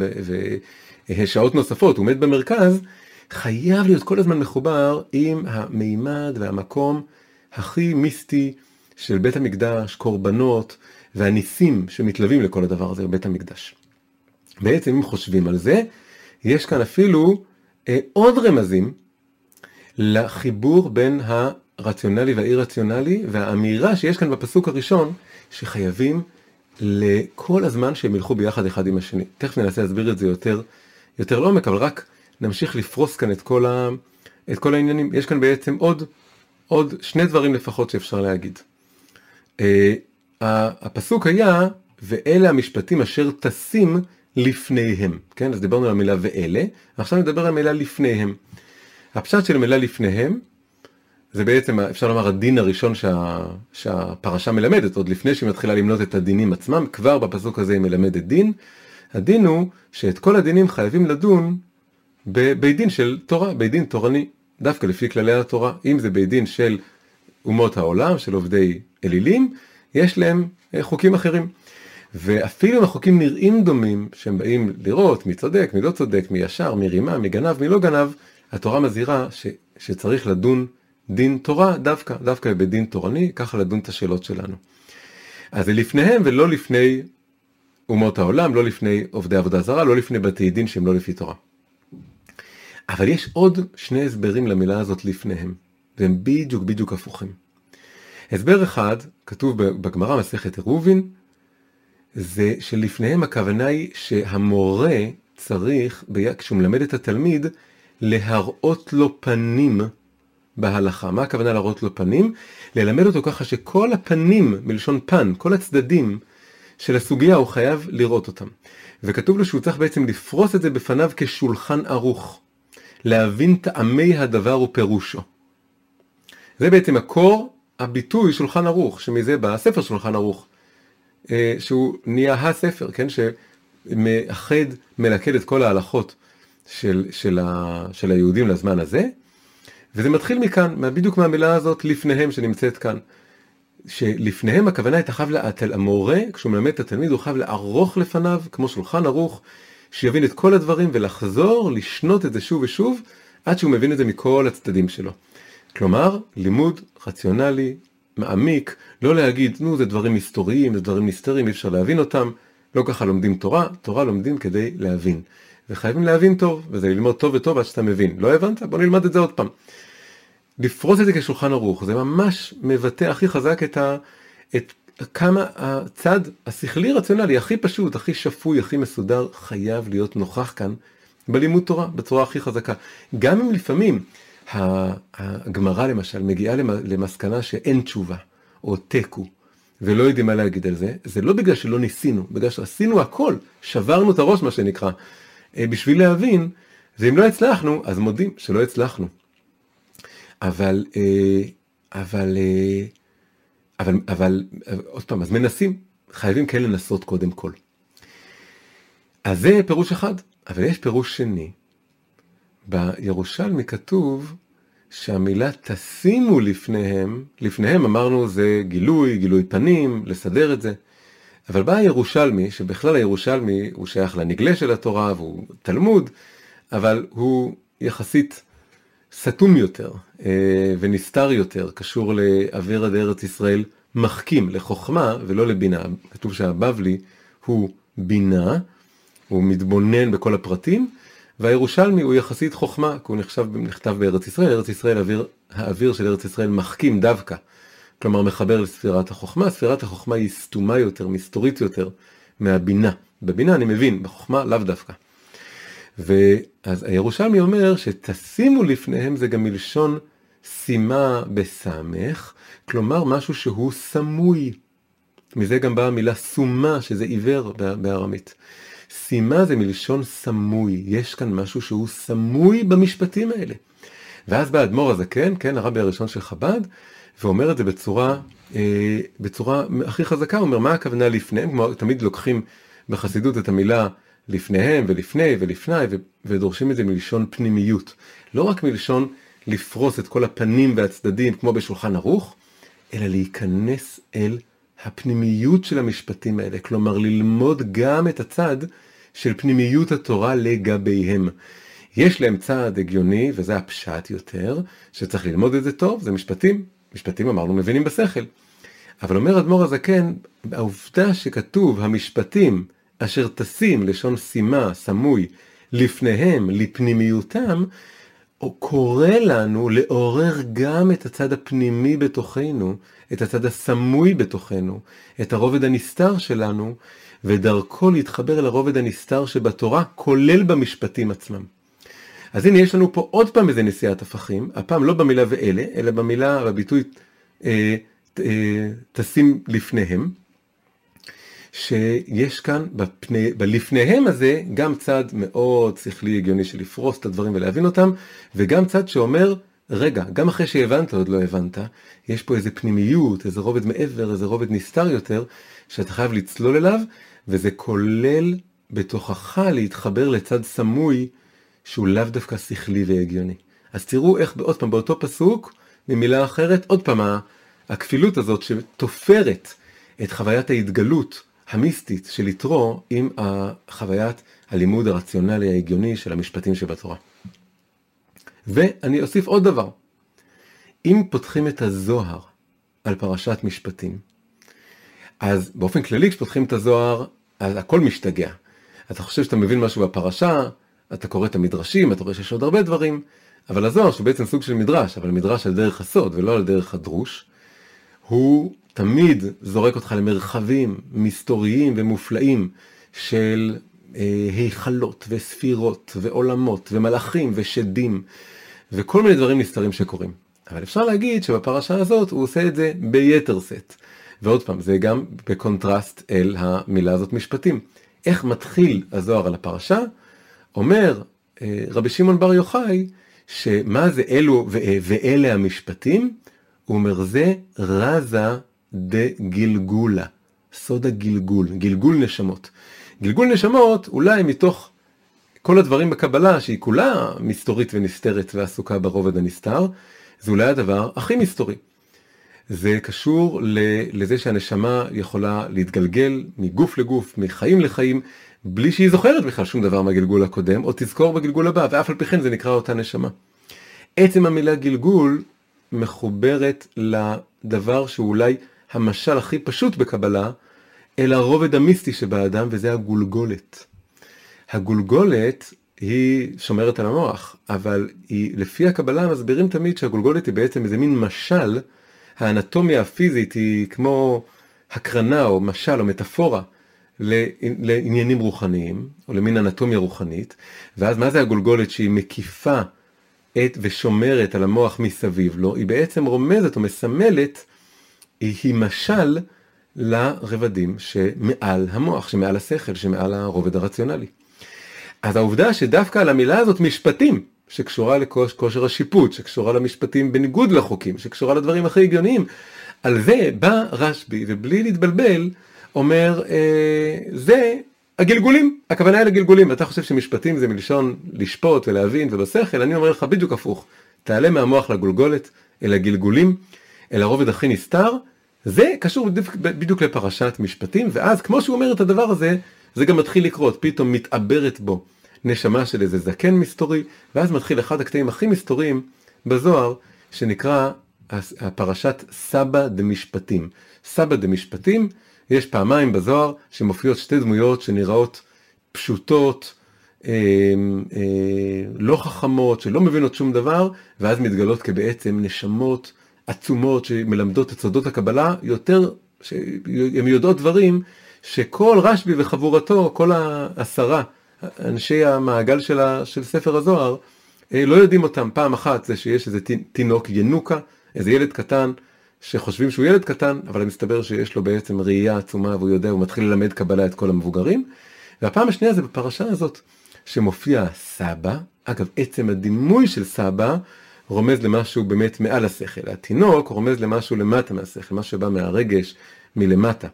בשעות נוספות, הוא עומד במרכז, חייב להיות כל הזמן מחובר עם המימד והמקום הכי מיסטי של בית המקדש, קורבנות והניסים שמתלווים לכל הדבר הזה בבית המקדש. בעצם אם חושבים על זה, יש כאן אפילו אה, עוד רמזים לחיבור בין הרציונלי והאי רציונלי והאמירה שיש כאן בפסוק הראשון שחייבים לכל הזמן שהם ילכו ביחד אחד עם השני. תכף ננסה להסביר את זה יותר, יותר לעומק, אבל רק נמשיך לפרוס כאן את כל, ה, את כל העניינים. יש כאן בעצם עוד, עוד שני דברים לפחות שאפשר להגיד. Uh, הפסוק היה, ואלה המשפטים אשר טסים לפניהם, כן? אז דיברנו על המילה ואלה, ועכשיו נדבר על המילה לפניהם. הפשט של המילה לפניהם, זה בעצם אפשר לומר הדין הראשון שה, שהפרשה מלמדת, עוד לפני שהיא מתחילה למנות את הדינים עצמם, כבר בפסוק הזה היא מלמדת דין. הדין הוא שאת כל הדינים חייבים לדון בבית דין של תורה, בית דין תורני, דווקא לפי כללי התורה. אם זה בית דין של אומות העולם, של עובדי אלילים, יש להם אה, חוקים אחרים. ואפילו אם החוקים נראים דומים, שהם באים לראות מי צודק, מי לא צודק, מי ישר, מי רימה, מי גנב, מי לא גנב, התורה מזהירה ש, שצריך לדון דין תורה דווקא, דווקא בדין תורני, ככה לדון את השאלות שלנו. אז זה לפניהם ולא לפני אומות העולם, לא לפני עובדי עבודה זרה, לא לפני בתי דין שהם לא לפי תורה. אבל יש עוד שני הסברים למילה הזאת לפניהם, והם בדיוק בדיוק הפוכים. הסבר אחד, כתוב בגמרא מסכת עירובין, זה שלפניהם הכוונה היא שהמורה צריך, כשהוא מלמד את התלמיד, להראות לו פנים בהלכה. מה הכוונה להראות לו פנים? ללמד אותו ככה שכל הפנים, מלשון פן, כל הצדדים של הסוגיה הוא חייב לראות אותם. וכתוב לו שהוא צריך בעצם לפרוס את זה בפניו כשולחן ערוך. להבין טעמי הדבר ופירושו. זה בעצם מקור הביטוי שולחן ערוך, שמזה בא הספר שולחן ערוך, אה, שהוא נהיה הספר, כן, שמאחד, מלכד את כל ההלכות של, של, ה, של היהודים לזמן הזה, וזה מתחיל מכאן, בדיוק מהמילה הזאת לפניהם שנמצאת כאן. שלפניהם הכוונה הייתה חייב, המורה, כשהוא מלמד את התלמיד, הוא חייב לערוך לפניו, כמו שולחן ערוך, שיבין את כל הדברים ולחזור, לשנות את זה שוב ושוב, עד שהוא מבין את זה מכל הצדדים שלו. כלומר, לימוד רציונלי, מעמיק, לא להגיד, נו, זה דברים היסטוריים, זה דברים נסתרים, אי אפשר להבין אותם, לא ככה לומדים תורה, תורה לומדים כדי להבין. וחייבים להבין טוב, וזה ללמוד טוב וטוב עד שאתה מבין. לא הבנת? בוא נלמד את זה עוד פעם. לפרוס את זה כשולחן ערוך, זה ממש מבטא הכי חזק את, ה, את כמה הצד השכלי רציונלי הכי פשוט, הכי שפוי, הכי מסודר, חייב להיות נוכח כאן בלימוד תורה בצורה הכי חזקה. גם אם לפעמים הגמרא למשל מגיעה למסקנה שאין תשובה, או תיקו, ולא יודעים מה להגיד על זה, זה לא בגלל שלא ניסינו, בגלל שעשינו הכל, שברנו את הראש מה שנקרא, אה, בשביל להבין, ואם לא הצלחנו, אז מודים שלא הצלחנו. אבל, אה, אבל, אה, אבל, אבל, עוד פעם, אז מנסים, חייבים כן לנסות קודם כל. אז זה פירוש אחד, אבל יש פירוש שני. בירושלמי כתוב שהמילה תשימו לפניהם, לפניהם אמרנו זה גילוי, גילוי פנים, לסדר את זה. אבל בא הירושלמי, שבכלל הירושלמי הוא שייך לנגלה של התורה והוא תלמוד, אבל הוא יחסית סתום יותר אה, ונסתר יותר, קשור לאוויר ארץ ישראל מחכים לחוכמה ולא לבינה. כתוב שהבבלי הוא בינה, הוא מתבונן בכל הפרטים, והירושלמי הוא יחסית חוכמה, כי הוא נחשב, נכתב בארץ ישראל, ארץ ישראל, האוויר, האוויר של ארץ ישראל מחכים דווקא, כלומר מחבר לספירת החוכמה, ספירת החוכמה היא סתומה יותר, מסתורית יותר מהבינה. בבינה אני מבין, בחוכמה לאו דווקא. ואז הירושלמי אומר שתשימו לפניהם זה גם מלשון שימה בסמך, כלומר משהו שהוא סמוי. מזה גם באה המילה סומה, שזה עיוור בארמית. שימה זה מלשון סמוי, יש כאן משהו שהוא סמוי במשפטים האלה. ואז בא אדמו"ר הזקן, כן, הרבי הראשון של חב"ד, ואומר את זה בצורה, אה, בצורה הכי חזקה, הוא אומר מה הכוונה לפניהם, כמו תמיד לוקחים בחסידות את המילה לפניהם ולפני ולפני, ודורשים את זה מלשון פנימיות. לא רק מלשון לפרוס את כל הפנים והצדדים כמו בשולחן ערוך, אלא להיכנס אל הפנימיות של המשפטים האלה, כלומר ללמוד גם את הצד של פנימיות התורה לגביהם. יש להם צעד הגיוני, וזה הפשט יותר, שצריך ללמוד את זה טוב, זה משפטים. משפטים אמרנו מבינים בשכל. אבל אומר אדמו"ר הזקן, העובדה שכתוב המשפטים אשר תשים לשון שימה, סמוי, לפניהם, לפנימיותם, קורא לנו לעורר גם את הצד הפנימי בתוכנו, את הצד הסמוי בתוכנו, את הרובד הנסתר שלנו, ודרכו להתחבר אל הרובד הנסתר שבתורה, כולל במשפטים עצמם. אז הנה יש לנו פה עוד פעם איזה נשיאת הפכים, הפעם לא במילה ואלה, אלא במילה, בביטוי אה, אה, תשים לפניהם. שיש כאן בפני, בלפניהם הזה גם צד מאוד שכלי הגיוני של לפרוס את הדברים ולהבין אותם, וגם צד שאומר, רגע, גם אחרי שהבנת עוד לא הבנת, יש פה איזה פנימיות, איזה רובד מעבר, איזה רובד נסתר יותר, שאתה חייב לצלול אליו, וזה כולל בתוכך להתחבר לצד סמוי, שהוא לאו דווקא שכלי והגיוני. אז תראו איך עוד פעם באותו פסוק, ממילה אחרת, עוד פעם הכפילות הזאת שתופרת את חוויית ההתגלות המיסטית של יתרו עם חוויית הלימוד הרציונלי ההגיוני של המשפטים שבתורה. ואני אוסיף עוד דבר. אם פותחים את הזוהר על פרשת משפטים, אז באופן כללי כשפותחים את הזוהר, אז הכל משתגע. אתה חושב שאתה מבין משהו בפרשה, אתה קורא את המדרשים, אתה רואה שיש עוד הרבה דברים, אבל הזוהר, שהוא בעצם סוג של מדרש, אבל מדרש על דרך הסוד ולא על דרך הדרוש, הוא תמיד זורק אותך למרחבים מסתוריים ומופלאים של אה, היכלות וספירות ועולמות ומלאכים ושדים וכל מיני דברים נסתרים שקורים. אבל אפשר להגיד שבפרשה הזאת הוא עושה את זה ביתר שאת. ועוד פעם, זה גם בקונטרסט אל המילה הזאת משפטים. איך מתחיל הזוהר על הפרשה? אומר אה, רבי שמעון בר יוחאי, שמה זה אלו ואלה המשפטים? הוא אומר זה רזא דגלגולא, סוד הגלגול, גלגול נשמות. גלגול נשמות אולי מתוך כל הדברים בקבלה שהיא כולה מסתורית ונסתרת ועסוקה ברובד הנסתר, זה אולי הדבר הכי מסתורי. זה קשור לזה שהנשמה יכולה להתגלגל מגוף לגוף, מחיים לחיים, בלי שהיא זוכרת בכלל שום דבר מהגלגול הקודם, או תזכור בגלגול הבא, ואף על פי כן זה נקרא אותה נשמה. עצם המילה גלגול מחוברת לדבר שהוא אולי המשל הכי פשוט בקבלה, אל הרובד המיסטי שבאדם, וזה הגולגולת. הגולגולת היא שומרת על המוח, אבל היא, לפי הקבלה מסבירים תמיד שהגולגולת היא בעצם איזה מין משל, האנטומיה הפיזית היא כמו הקרנה או משל או מטאפורה לעניינים רוחניים, או למין אנטומיה רוחנית, ואז מה זה הגולגולת שהיא מקיפה את ושומרת על המוח מסביב לו, היא בעצם רומזת או מסמלת, היא משל לרבדים שמעל המוח, שמעל השכל, שמעל הרובד הרציונלי. אז העובדה שדווקא על המילה הזאת משפטים, שקשורה לכושר השיפוט, שקשורה למשפטים בניגוד לחוקים, שקשורה לדברים הכי הגיוניים, על זה בא רשב"י, ובלי להתבלבל, אומר, אה, זה הגלגולים, הכוונה היא לגלגולים, אתה חושב שמשפטים זה מלשון לשפוט ולהבין ובשכל, אני אומר לך בדיוק הפוך, תעלה מהמוח לגולגולת, אל הגלגולים, אל הרובד הכי נסתר, זה קשור בדיוק לפרשת משפטים, ואז כמו שהוא אומר את הדבר הזה, זה גם מתחיל לקרות, פתאום מתעברת בו נשמה של איזה זקן מסתורי, ואז מתחיל אחד הקטעים הכי מסתוריים בזוהר, שנקרא הפרשת סבא דמשפטים. סבא דמשפטים, יש פעמיים בזוהר שמופיעות שתי דמויות שנראות פשוטות, אה, אה, לא חכמות, שלא מבינות שום דבר, ואז מתגלות כבעצם נשמות עצומות שמלמדות את סודות הקבלה יותר, שהן יודעות דברים שכל רשב"י וחבורתו, כל העשרה, אנשי המעגל של, ה, של ספר הזוהר, אה, לא יודעים אותם. פעם אחת זה שיש איזה תינוק ינוקה, איזה ילד קטן, שחושבים שהוא ילד קטן, אבל מסתבר שיש לו בעצם ראייה עצומה והוא יודע, הוא מתחיל ללמד קבלה את כל המבוגרים. והפעם השנייה זה בפרשה הזאת, שמופיע סבא, אגב עצם הדימוי של סבא רומז למשהו באמת מעל השכל, התינוק רומז למשהו למטה מהשכל, מה שבא מהרגש מלמטה.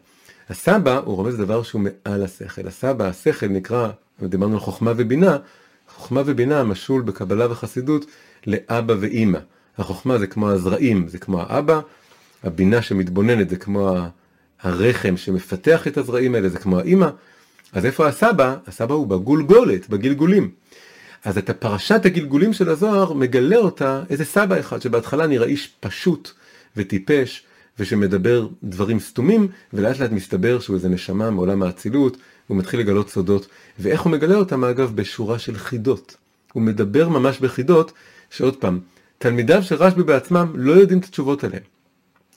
הסבא הוא רומז לדבר שהוא מעל השכל, הסבא, השכל נקרא, דיברנו על חוכמה ובינה, חוכמה ובינה משול בקבלה וחסידות לאבא ואימא. החוכמה זה כמו הזרעים, זה כמו האבא, הבינה שמתבוננת זה כמו הרחם שמפתח את הזרעים האלה, זה כמו האימא. אז איפה הסבא? הסבא הוא בגולגולת, בגלגולים. אז את הפרשת הגלגולים של הזוהר מגלה אותה איזה סבא אחד שבהתחלה נראה איש פשוט וטיפש ושמדבר דברים סתומים ולאט לאט מסתבר שהוא איזה נשמה מעולם האצילות הוא מתחיל לגלות סודות ואיך הוא מגלה אותם אגב בשורה של חידות. הוא מדבר ממש בחידות שעוד פעם תלמידיו של רשב"י בעצמם לא יודעים את התשובות עליהם.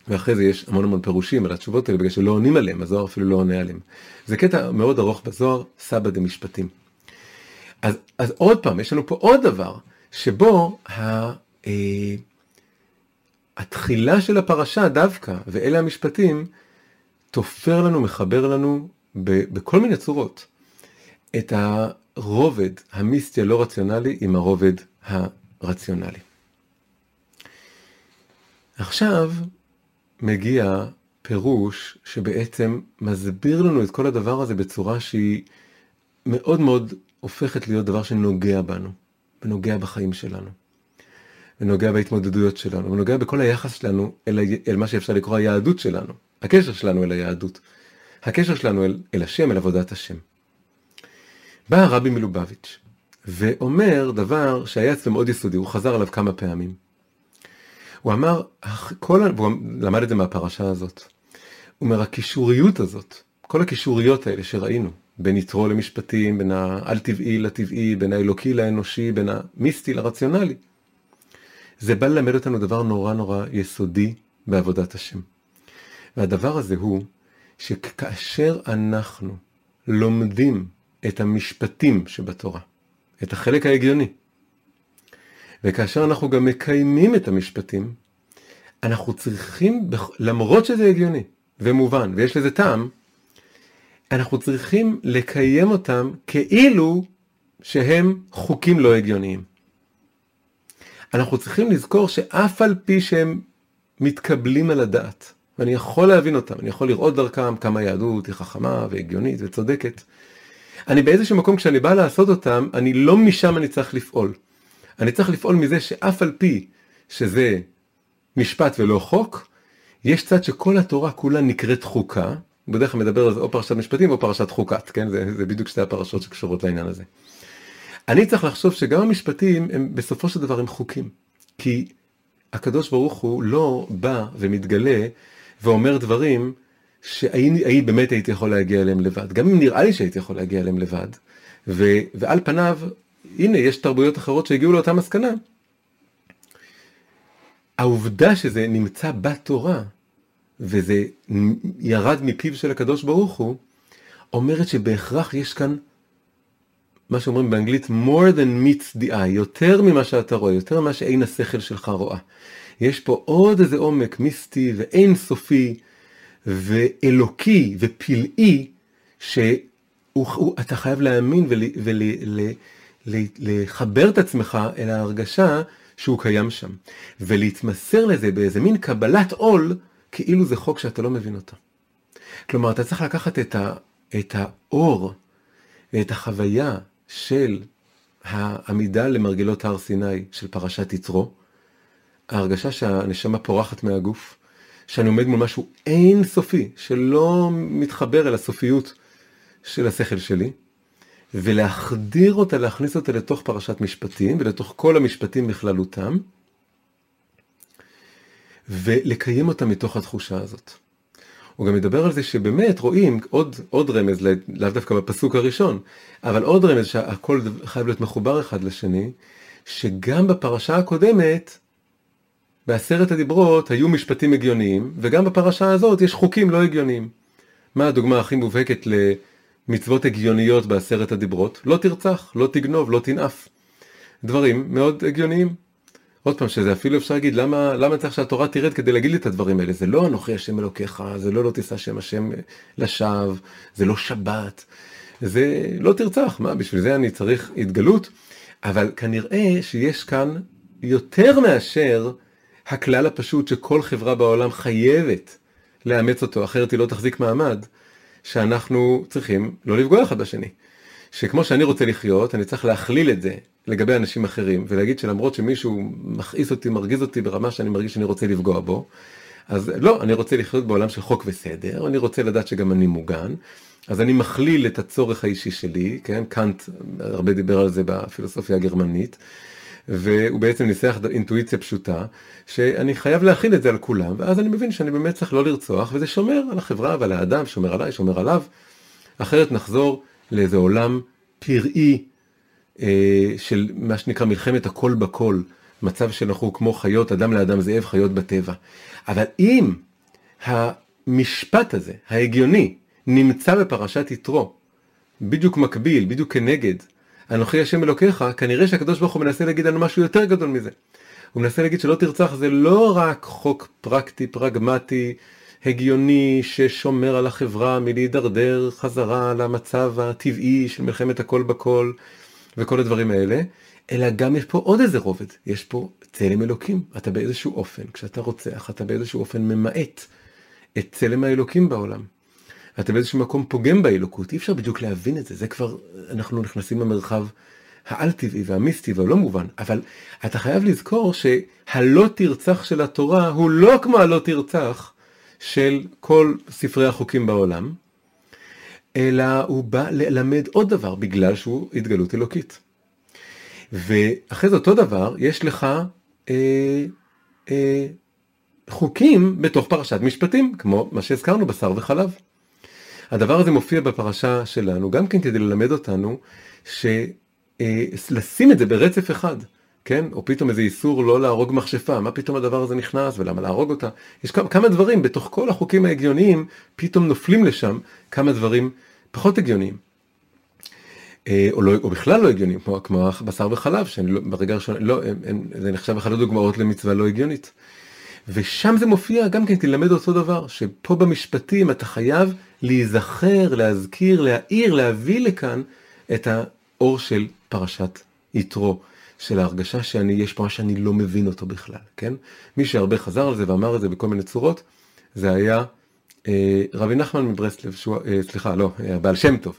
ואחרי זה יש המון המון פירושים על התשובות האלה בגלל שלא עונים עליהם, הזוהר אפילו לא עונה עליהם. זה קטע מאוד ארוך בזוהר, סבא דמשפטים. אז, אז עוד פעם, יש לנו פה עוד דבר, שבו ה, אה, התחילה של הפרשה דווקא, ואלה המשפטים, תופר לנו, מחבר לנו ב, בכל מיני צורות את הרובד המיסטי הלא רציונלי עם הרובד הרציונלי. עכשיו מגיע פירוש שבעצם מסביר לנו את כל הדבר הזה בצורה שהיא מאוד מאוד הופכת להיות דבר שנוגע בנו, ונוגע בחיים שלנו, ונוגע בהתמודדויות שלנו, ונוגע בכל היחס שלנו אל, אל מה שאפשר לקרוא היהדות שלנו, הקשר שלנו אל היהדות, הקשר שלנו אל, אל השם, אל עבודת השם. בא הרבי מלובביץ' ואומר דבר שהיה אצלו מאוד יסודי, הוא חזר עליו כמה פעמים. הוא אמר, כל, והוא למד את זה מהפרשה הזאת, הוא אומר, הקישוריות הזאת, כל הקישוריות האלה שראינו, בין יתרו למשפטים, בין העל טבעי לטבעי, בין האלוקי לאנושי, בין המיסטי לרציונלי. זה בא ללמד אותנו דבר נורא נורא יסודי בעבודת השם. והדבר הזה הוא שכאשר אנחנו לומדים את המשפטים שבתורה, את החלק ההגיוני, וכאשר אנחנו גם מקיימים את המשפטים, אנחנו צריכים, למרות שזה הגיוני ומובן ויש לזה טעם, אנחנו צריכים לקיים אותם כאילו שהם חוקים לא הגיוניים. אנחנו צריכים לזכור שאף על פי שהם מתקבלים על הדעת, ואני יכול להבין אותם, אני יכול לראות דרכם כמה יהדות היא חכמה והגיונית וצודקת, אני באיזשהו מקום כשאני בא לעשות אותם, אני לא משם אני צריך לפעול. אני צריך לפעול מזה שאף על פי שזה משפט ולא חוק, יש צד שכל התורה כולה נקראת חוקה, בדרך כלל מדבר על זה או פרשת משפטים או פרשת חוקת, כן? זה, זה בדיוק שתי הפרשות שקשורות לעניין הזה. אני צריך לחשוב שגם המשפטים הם בסופו של דבר הם חוקים. כי הקדוש ברוך הוא לא בא ומתגלה ואומר דברים שהי באמת הייתי יכול להגיע אליהם לבד. גם אם נראה לי שהייתי יכול להגיע אליהם לבד, ו, ועל פניו, הנה, יש תרבויות אחרות שהגיעו לאותה מסקנה. העובדה שזה נמצא בתורה, וזה ירד מפיו של הקדוש ברוך הוא, אומרת שבהכרח יש כאן מה שאומרים באנגלית more than meets the eye, יותר ממה שאתה רואה, יותר ממה שעין השכל שלך רואה. יש פה עוד איזה עומק מיסטי ואין סופי ואלוקי ופלאי שאתה חייב להאמין ולחבר את עצמך אל ההרגשה שהוא קיים שם ולהתמסר לזה באיזה מין קבלת עול כאילו זה חוק שאתה לא מבין אותו. כלומר אתה צריך לקחת את, ה, את האור ואת החוויה של העמידה למרגלות הר סיני של פרשת יתרו, ההרגשה שהנשמה פורחת מהגוף, שאני עומד מול משהו אין סופי, שלא מתחבר אל הסופיות של השכל שלי, ולהחדיר אותה, להכניס אותה לתוך פרשת משפטים, ולתוך כל המשפטים בכללותם, ולקיים אותה מתוך התחושה הזאת. הוא גם מדבר על זה שבאמת רואים עוד, עוד רמז, לאו דווקא בפסוק הראשון, אבל עוד רמז שהכל חייב להיות מחובר אחד לשני, שגם בפרשה הקודמת בעשרת הדיברות היו משפטים הגיוניים, וגם בפרשה הזאת יש חוקים לא הגיוניים. מה הדוגמה הכי מובהקת למצוות הגיוניות בעשרת הדיברות? לא תרצח, לא תגנוב, לא תנאף. דברים מאוד הגיוניים. עוד פעם, שזה אפילו אפשר להגיד, למה, למה צריך שהתורה תרד כדי להגיד לי את הדברים האלה? זה לא אנוכי השם אלוקיך, זה לא לא תישא שם השם לשווא, זה לא שבת, זה לא תרצח, מה, בשביל זה אני צריך התגלות? אבל כנראה שיש כאן יותר מאשר הכלל הפשוט שכל חברה בעולם חייבת לאמץ אותו, אחרת היא לא תחזיק מעמד, שאנחנו צריכים לא לפגוע אחד בשני. שכמו שאני רוצה לחיות, אני צריך להכליל את זה לגבי אנשים אחרים, ולהגיד שלמרות שמישהו מכעיס אותי, מרגיז אותי ברמה שאני מרגיש שאני רוצה לפגוע בו, אז לא, אני רוצה לחיות בעולם של חוק וסדר, אני רוצה לדעת שגם אני מוגן, אז אני מכליל את הצורך האישי שלי, כן, קאנט הרבה דיבר על זה בפילוסופיה הגרמנית, והוא בעצם ניסח אינטואיציה פשוטה, שאני חייב להכיל את זה על כולם, ואז אני מבין שאני באמת צריך לא לרצוח, וזה שומר על החברה ועל האדם, שומר עליי, שומר עליו, אחרת נחזור לאיזה עולם פראי של מה שנקרא מלחמת הכל בכל, מצב שאנחנו כמו חיות, אדם לאדם זאב, חיות בטבע. אבל אם המשפט הזה, ההגיוני, נמצא בפרשת יתרו, בדיוק מקביל, בדיוק כנגד, אנוכי השם אלוקיך, כנראה שהקדוש ברוך הוא מנסה להגיד לנו משהו יותר גדול מזה. הוא מנסה להגיד שלא תרצח זה לא רק חוק פרקטי, פרגמטי, הגיוני, ששומר על החברה מלהידרדר חזרה למצב הטבעי של מלחמת הכל בכל וכל הדברים האלה, אלא גם יש פה עוד איזה רובד, יש פה צלם אלוקים. אתה באיזשהו אופן, כשאתה רוצח, אתה באיזשהו אופן ממעט את צלם האלוקים בעולם. אתה באיזשהו מקום פוגם באלוקות, אי אפשר בדיוק להבין את זה, זה כבר, אנחנו נכנסים למרחב העל-טבעי והמיסטי והלא מובן, אבל אתה חייב לזכור שהלא תרצח של התורה הוא לא כמו הלא תרצח של כל ספרי החוקים בעולם, אלא הוא בא ללמד עוד דבר בגלל שהוא התגלות אלוקית. ואחרי זה אותו דבר, יש לך אה, אה, חוקים בתוך פרשת משפטים, כמו מה שהזכרנו, בשר וחלב. הדבר הזה מופיע בפרשה שלנו, גם כן כדי ללמד אותנו, שלשים אה, את זה ברצף אחד, כן? או פתאום איזה איסור לא להרוג מכשפה, מה פתאום הדבר הזה נכנס ולמה להרוג אותה? יש כמה, כמה דברים, בתוך כל החוקים ההגיוניים, פתאום נופלים לשם כמה דברים פחות הגיוניים. אה, או, לא, או בכלל לא הגיוניים, כמו, כמו בשר וחלב, שאני לא, הראשון, לא, הם, הם, זה נחשב אחד הדוגמאות למצווה לא הגיונית. ושם זה מופיע גם כן תלמד אותו דבר, שפה במשפטים אתה חייב להיזכר, להזכיר, להעיר, להביא לכאן את האור של פרשת יתרו, של ההרגשה שאני, יש מה שאני לא מבין אותו בכלל, כן? מי שהרבה חזר על זה ואמר את זה בכל מיני צורות, זה היה אה, רבי נחמן מברסלב, שהוא, אה, סליחה, לא, הבעל שם טוב.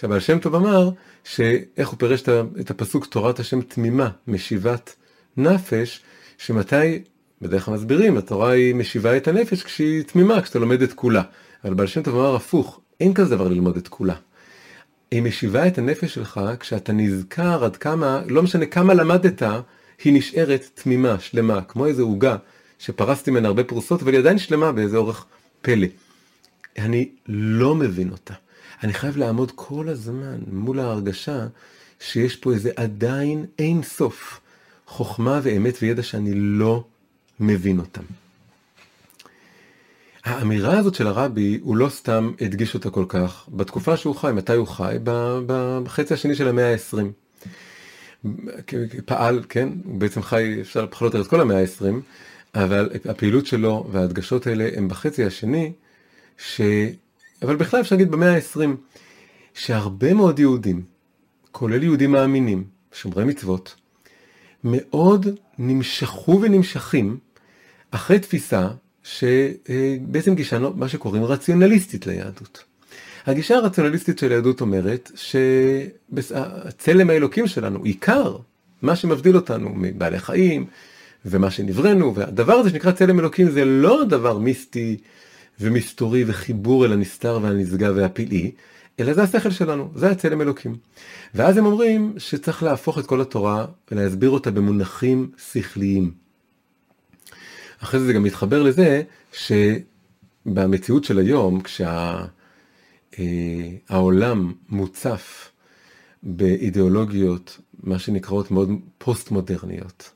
שהבעל שם טוב אמר, שאיך הוא פירש את הפסוק תורת השם תמימה, משיבת נפש, שמתי, בדרך כלל מסבירים, התורה היא משיבה את הנפש כשהיא תמימה, כשאתה לומד את כולה. אבל בעל שם טוב אמר הפוך, אין כזה דבר ללמוד את כולה. היא משיבה את הנפש שלך כשאתה נזכר עד כמה, לא משנה כמה למדת, היא נשארת תמימה, שלמה, כמו איזה עוגה שפרסתי ממנה הרבה פרוסות, אבל היא עדיין שלמה באיזה אורך פלא. אני לא מבין אותה. אני חייב לעמוד כל הזמן מול ההרגשה שיש פה איזה עדיין אין סוף חוכמה ואמת וידע שאני לא מבין אותם. האמירה הזאת של הרבי, הוא לא סתם הדגיש אותה כל כך בתקופה שהוא חי, מתי הוא חי? בחצי השני של המאה ה-20. פעל, כן, הוא בעצם חי, אפשר פחות או יותר את כל המאה ה-20, אבל הפעילות שלו וההדגשות האלה הם בחצי השני, ש... אבל בכלל אפשר להגיד במאה ה-20, שהרבה מאוד יהודים, כולל יהודים מאמינים, שומרי מצוות, מאוד נמשכו ונמשכים אחרי תפיסה שבעצם גישה מה שקוראים רציונליסטית ליהדות. הגישה הרציונליסטית של היהדות אומרת שהצלם האלוקים שלנו, עיקר מה שמבדיל אותנו מבעלי חיים ומה שנבראנו, והדבר הזה שנקרא צלם אלוקים זה לא דבר מיסטי ומסתורי וחיבור אל הנסתר והנשגב והפלאי, אלא זה השכל שלנו, זה הצלם אלוקים. ואז הם אומרים שצריך להפוך את כל התורה ולהסביר אותה במונחים שכליים. אחרי זה זה גם מתחבר לזה שבמציאות של היום, כשהעולם כשה, אה, מוצף באידיאולוגיות, מה שנקראות מאוד פוסט מודרניות,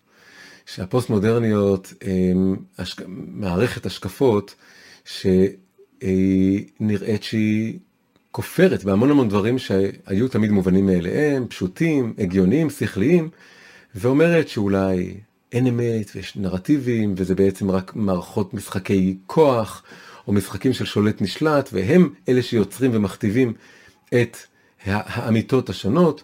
שהפוסט מודרניות הם השק... מערכת השקפות שנראית שהיא כופרת בהמון המון דברים שהיו תמיד מובנים מאליהם, פשוטים, הגיוניים, שכליים, ואומרת שאולי אין אמת ויש נרטיבים וזה בעצם רק מערכות משחקי כוח או משחקים של שולט נשלט והם אלה שיוצרים ומכתיבים את האמיתות השונות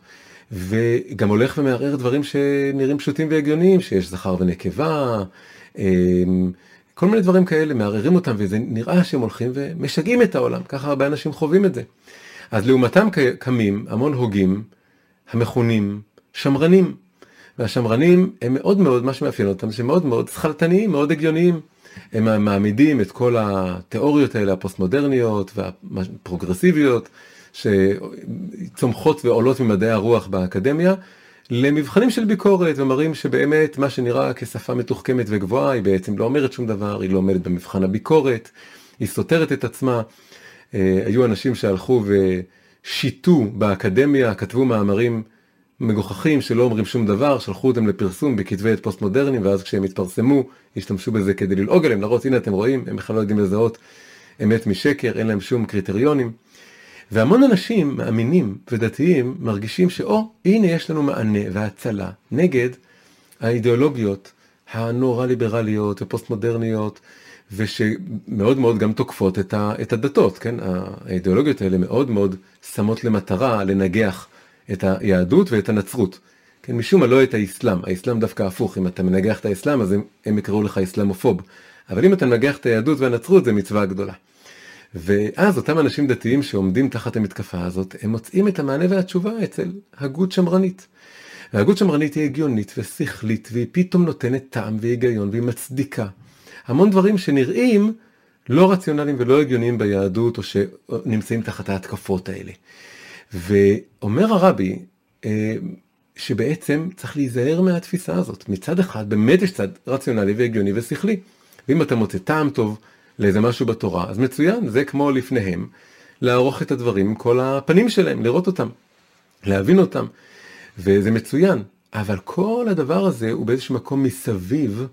וגם הולך ומערער דברים שנראים פשוטים והגיוניים שיש זכר ונקבה אמ, כל מיני דברים כאלה מערערים אותם וזה נראה שהם הולכים ומשגעים את העולם ככה הרבה אנשים חווים את זה. אז לעומתם קמים המון הוגים המכונים שמרנים והשמרנים הם מאוד מאוד, מה שמאפיין אותם, שהם מאוד מאוד שכלתניים, מאוד הגיוניים. הם מעמידים את כל התיאוריות האלה, הפוסט-מודרניות והפרוגרסיביות, שצומחות ועולות ממדעי הרוח באקדמיה, למבחנים של ביקורת, ומראים שבאמת מה שנראה כשפה מתוחכמת וגבוהה, היא בעצם לא אומרת שום דבר, היא לא עומדת במבחן הביקורת, היא סותרת את עצמה. אה, היו אנשים שהלכו ושיתו באקדמיה, כתבו מאמרים מגוחכים שלא אומרים שום דבר, שלחו אותם לפרסום בכתבי עת פוסט מודרניים, ואז כשהם התפרסמו, השתמשו בזה כדי ללעוג עליהם, להראות, הנה אתם רואים, הם בכלל לא יודעים לזהות אמת משקר, אין להם שום קריטריונים. והמון אנשים מאמינים ודתיים מרגישים שאו, הנה יש לנו מענה והצלה נגד האידיאולוגיות הנורא ליברליות ופוסט מודרניות, ושמאוד מאוד גם תוקפות את, הדתות, כן? האידיאולוגיות האלה מאוד מאוד שמות למטרה לנגח את היהדות ואת הנצרות. כן, משום מה לא את האסלאם, האסלאם דווקא הפוך, אם אתה מנגח את האסלאם אז הם, הם יקראו לך אסלאמופוב, אבל אם אתה מנגח את היהדות והנצרות זה מצווה גדולה. ואז אותם אנשים דתיים שעומדים תחת המתקפה הזאת, הם מוצאים את המענה והתשובה אצל הגות שמרנית. והגות שמרנית היא הגיונית ושכלית, והיא פתאום נותנת טעם והיגיון, והיא מצדיקה המון דברים שנראים לא רציונליים ולא הגיוניים ביהדות, או שנמצאים תחת ההתקפות האלה. ואומר הרבי, אה, שבעצם צריך להיזהר מהתפיסה הזאת. מצד אחד, באמת יש צד רציונלי והגיוני ושכלי. ואם אתה מוצא טעם טוב לאיזה משהו בתורה, אז מצוין, זה כמו לפניהם, לערוך את הדברים עם כל הפנים שלהם, לראות אותם, להבין אותם, וזה מצוין. אבל כל הדבר הזה הוא באיזשהו מקום מסביב